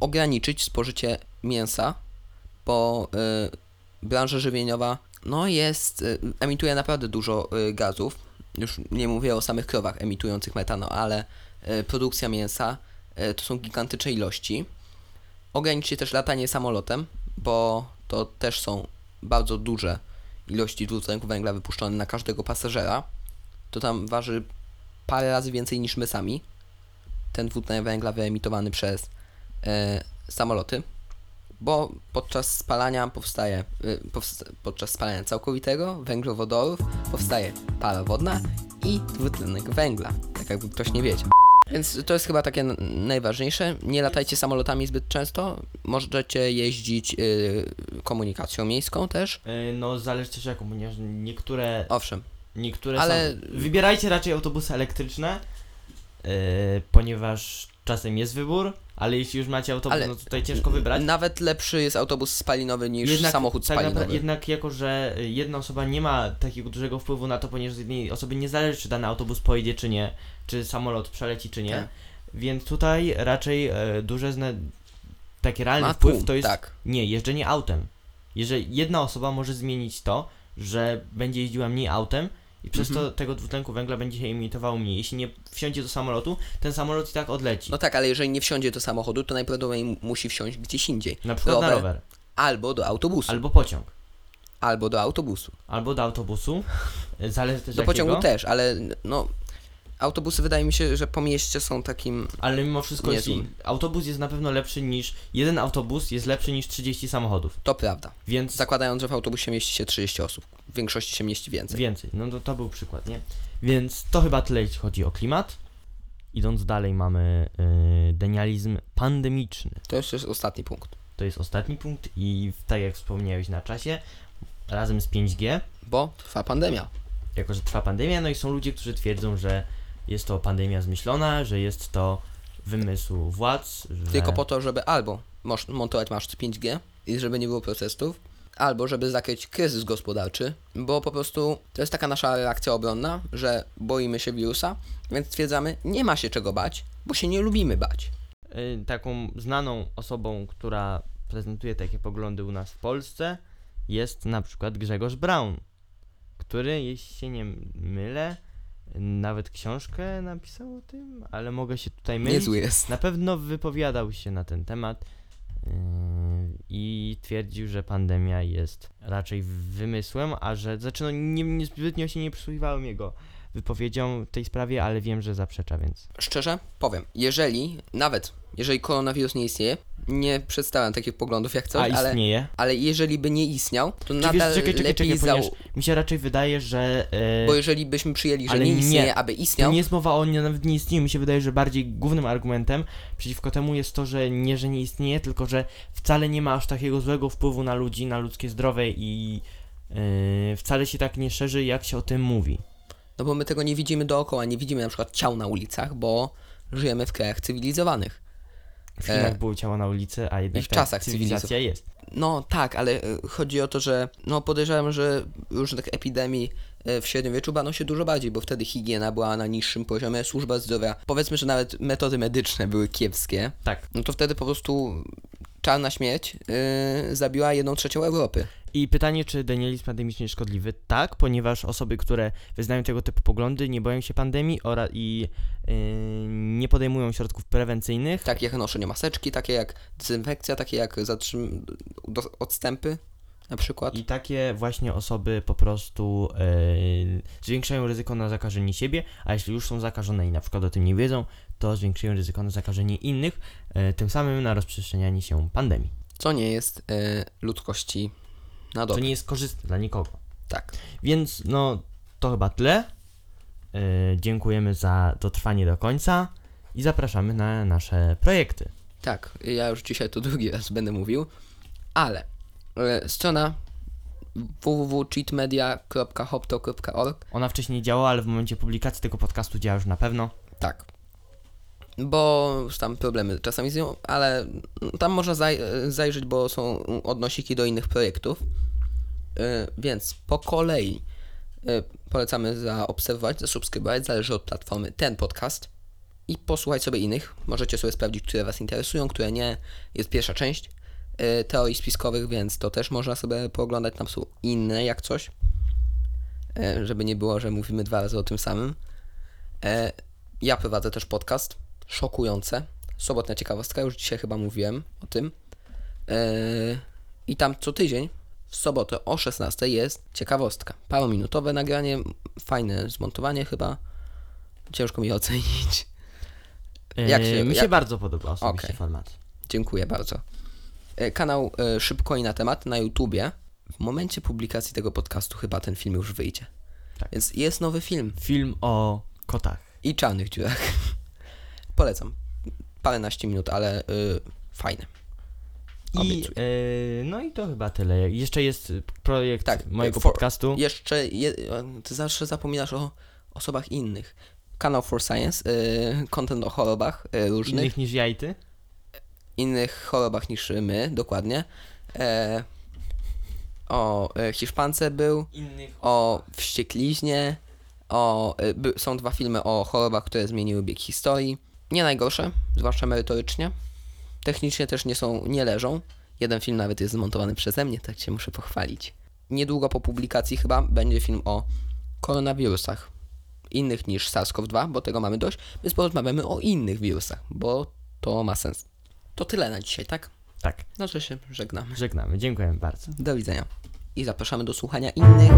[SPEAKER 1] ograniczyć spożycie mięsa, bo branża żywieniowa no jest, y, emituje naprawdę dużo y, gazów. Już nie mówię o samych krowach emitujących metano, ale y, produkcja mięsa to są gigantyczne ilości. Ograniczcie też latanie samolotem, bo to też są bardzo duże ilości dwutlenku węgla wypuszczone na każdego pasażera. To tam waży parę razy więcej niż my sami. Ten dwutlenek węgla wyemitowany przez e, samoloty, bo podczas spalania powstaje, y, powsta- podczas spalania całkowitego węglowodorów powstaje para wodna i dwutlenek węgla, tak jakby ktoś nie wiedział. Więc to jest chyba takie najważniejsze. Nie latajcie samolotami zbyt często. Możecie jeździć y, komunikacją miejską też.
[SPEAKER 2] Yy, no zależy też jaką, ponieważ niektóre,
[SPEAKER 1] Owszem.
[SPEAKER 2] niektóre
[SPEAKER 1] ale-
[SPEAKER 2] są... Wybierajcie raczej autobusy elektryczne, yy, ponieważ czasem jest wybór, ale jeśli już macie autobus,
[SPEAKER 1] Ale
[SPEAKER 2] no to tutaj ciężko wybrać.
[SPEAKER 1] Nawet lepszy jest autobus spalinowy niż samochód
[SPEAKER 2] tak
[SPEAKER 1] spalinowy.
[SPEAKER 2] napra- jednak jako, że jedna osoba nie ma takiego dużego wpływu na to, ponieważ z jednej osoby nie zależy, czy dany autobus pojedzie, czy nie, czy samolot przeleci, czy nie,
[SPEAKER 1] Tak.
[SPEAKER 2] więc tutaj raczej e, duże zna... taki realny
[SPEAKER 1] Ma
[SPEAKER 2] wpływ
[SPEAKER 1] tłum,
[SPEAKER 2] to jest
[SPEAKER 1] tak.
[SPEAKER 2] nie, jeżdżenie autem. Jeżeli jedna osoba może zmienić to, że będzie jeździła mniej autem i przez
[SPEAKER 1] Mhm.
[SPEAKER 2] to tego dwutlenku węgla będzie się emitowało mniej. Jeśli nie wsiądzie do samolotu, ten samolot i tak odleci.
[SPEAKER 1] No tak, ale jeżeli nie wsiądzie do samochodu, to najprawdopodobniej musi wsiąść gdzieś indziej.
[SPEAKER 2] na przykład na rower.
[SPEAKER 1] Albo do autobusu.
[SPEAKER 2] Albo pociąg.
[SPEAKER 1] Albo do autobusu.
[SPEAKER 2] Albo do autobusu. Zależy też
[SPEAKER 1] Do
[SPEAKER 2] jakiego.
[SPEAKER 1] pociągu też, ale no... Autobusy wydaje mi się, że po mieście są takim...
[SPEAKER 2] Ale mimo wszystko jeśli autobus jest na pewno lepszy niż. Jeden autobus jest lepszy niż 30 samochodów.
[SPEAKER 1] To prawda.
[SPEAKER 2] Więc
[SPEAKER 1] Zakładając, że w autobusie mieści się 30 osób. W większości się mieści więcej.
[SPEAKER 2] więcej. No to, to był przykład, nie? Więc to chyba tyle jeśli chodzi o klimat. Idąc dalej mamy yy, denializm pandemiczny.
[SPEAKER 1] To jeszcze jest ostatni punkt.
[SPEAKER 2] to jest ostatni punkt i tak jak wspomniałeś na czasie, razem z 5G,
[SPEAKER 1] Bo trwa pandemia.
[SPEAKER 2] jako że trwa pandemia, no i są ludzie, którzy twierdzą, że jest to pandemia zmyślona, że jest to wymysł władz, że...
[SPEAKER 1] Tylko po to, żeby albo moż- montować maszt 5G i żeby nie było protestów, albo żeby zakryć kryzys gospodarczy, bo po prostu to jest taka nasza reakcja obronna, że boimy się wirusa, więc stwierdzamy, nie ma się czego bać, bo się nie lubimy bać.
[SPEAKER 2] Y, taką znaną osobą, która prezentuje takie poglądy u nas w Polsce, jest na przykład Grzegorz Braun, który, jeśli się nie mylę, nawet książkę napisał o tym, ale mogę się tutaj mylić.
[SPEAKER 1] Niezły jest.
[SPEAKER 2] Na pewno wypowiadał się na ten temat yy, i twierdził, że pandemia jest raczej wymysłem, a że znaczy no, nie, nie zbytnio się nie przysłuchiwałem jego wypowiedziom w tej sprawie, ale wiem, że zaprzecza, więc
[SPEAKER 1] Szczerze powiem, jeżeli, nawet jeżeli koronawirus nie istnieje, nie przedstawiam takich poglądów jak coś,
[SPEAKER 2] a
[SPEAKER 1] ale,
[SPEAKER 2] istnieje.
[SPEAKER 1] ale jeżeli by nie istniał, to
[SPEAKER 2] Czy
[SPEAKER 1] nadal
[SPEAKER 2] wiesz, czekaj, czekaj,
[SPEAKER 1] lepiej
[SPEAKER 2] czekaj,
[SPEAKER 1] zał...
[SPEAKER 2] mi się raczej wydaje, że yy,
[SPEAKER 1] Bo jeżeli byśmy przyjęli, że
[SPEAKER 2] Ale
[SPEAKER 1] nie
[SPEAKER 2] nie,
[SPEAKER 1] istnieje, aby
[SPEAKER 2] to
[SPEAKER 1] istniał,
[SPEAKER 2] nie jest mowa o nie, nawet nie istnieniu. Mi się wydaje, że bardziej głównym argumentem przeciwko temu jest to, że nie, że nie istnieje, tylko że wcale nie ma aż takiego złego wpływu na ludzi, na ludzkie zdrowie i yy, wcale się tak nie szerzy, jak się o tym mówi.
[SPEAKER 1] no bo my tego nie widzimy dookoła, nie widzimy na przykład ciał na ulicach, bo żyjemy w krajach cywilizowanych.
[SPEAKER 2] W Chinach
[SPEAKER 1] E,
[SPEAKER 2] były ciała na ulicy, a jednak
[SPEAKER 1] i w
[SPEAKER 2] ta
[SPEAKER 1] czasach
[SPEAKER 2] cywilizacja jest.
[SPEAKER 1] No tak, ale e, chodzi o to, że no podejrzewam, że różnych epidemii e, w średniowieczu bano się dużo bardziej, bo wtedy higiena była na niższym poziomie, służba zdrowia, powiedzmy, że nawet metody medyczne były kiepskie,
[SPEAKER 2] Tak.
[SPEAKER 1] no to wtedy po prostu czarna śmierć yy, zabiła jedną trzecią Europy.
[SPEAKER 2] I pytanie, czy denializm pandemiczny jest szkodliwy? Tak, ponieważ osoby, które wyznają tego typu poglądy, nie boją się pandemii ora- i nie podejmują środków prewencyjnych.
[SPEAKER 1] Takie jak noszenie maseczki, takie jak dezynfekcja, takie jak zatrzym- odstępy na przykład.
[SPEAKER 2] I takie właśnie osoby po prostu yy, zwiększają ryzyko na zakażenie siebie, a jeśli już są zakażone i na przykład o tym nie wiedzą, to zwiększają ryzyko na zakażenie innych, yy, tym samym na rozprzestrzenianie się pandemii.
[SPEAKER 1] Co nie jest yy, ludzkości na
[SPEAKER 2] Co
[SPEAKER 1] dobre.
[SPEAKER 2] nie jest korzystne dla nikogo.
[SPEAKER 1] Tak.
[SPEAKER 2] Więc no, to chyba tyle. Yy, dziękujemy za dotrwanie do końca i zapraszamy na nasze projekty.
[SPEAKER 1] Tak, ja już dzisiaj to drugi raz będę mówił, ale e, strona www.cheatmedia.hopto.org
[SPEAKER 2] Ona wcześniej działała, ale w momencie publikacji tego podcastu działa już na pewno.
[SPEAKER 1] tak, bo już tam problemy czasami z nią, ale tam można zaj- e, zajrzeć, bo są odnosiki do innych projektów, E, więc po kolei e, polecamy zaobserwować, zasubskrybować, zależy od platformy, ten podcast i posłuchać sobie innych. Możecie sobie sprawdzić, które Was interesują, które nie. Jest pierwsza część e, teorii spiskowych, więc to też można sobie pooglądać. Tam są inne jak coś, e, żeby nie było, że mówimy dwa razy o tym samym. E, Ja prowadzę też podcast, szokujące. Sobotnia ciekawostka, już dzisiaj chyba mówiłem o tym. E, I tam co tydzień w sobotę o 16 jest ciekawostka. Parominutowe nagranie, fajne zmontowanie chyba. Ciężko mi ocenić. Jak się-
[SPEAKER 2] Yy, mi się
[SPEAKER 1] jak-
[SPEAKER 2] bardzo podoba osobiście
[SPEAKER 1] Okej.
[SPEAKER 2] format.
[SPEAKER 1] Dziękuję bardzo. E, Kanał e, Szybko i na temat na YouTubie. W momencie publikacji tego podcastu chyba ten film już wyjdzie.
[SPEAKER 2] Tak.
[SPEAKER 1] Więc jest nowy film
[SPEAKER 2] Film o kotach.
[SPEAKER 1] i czarnych dziurach. Polecam. Paręnaście minut, ale y, fajne.
[SPEAKER 2] I, yy, no i to chyba tyle. Jeszcze jest projekt
[SPEAKER 1] Tak,
[SPEAKER 2] mojego
[SPEAKER 1] for-
[SPEAKER 2] podcastu.
[SPEAKER 1] Jeszcze, je, ty zawsze zapominasz o osobach innych. Kanał For Science, y, content o chorobach różnych.
[SPEAKER 2] Innych niż ja i ty.
[SPEAKER 1] innych chorobach niż my, dokładnie. E, o e, Hiszpance był,
[SPEAKER 2] Innych.
[SPEAKER 1] o wściekliźnie, o, e, by, są dwa filmy o chorobach, które zmieniły bieg historii. Nie najgorsze, zwłaszcza merytorycznie. Technicznie też nie są, nie leżą. Jeden film nawet jest zmontowany przeze mnie, tak się muszę pochwalić. Niedługo po publikacji chyba będzie film o koronawirusach. Innych niż SARS-CoV-2, bo tego mamy dość, więc porozmawiamy o innych wirusach, bo to ma sens. To tyle na dzisiaj, tak?
[SPEAKER 2] Tak,
[SPEAKER 1] No to się żegnamy.
[SPEAKER 2] żegnamy. Dziękujemy bardzo.
[SPEAKER 1] Do widzenia. I zapraszamy do słuchania innych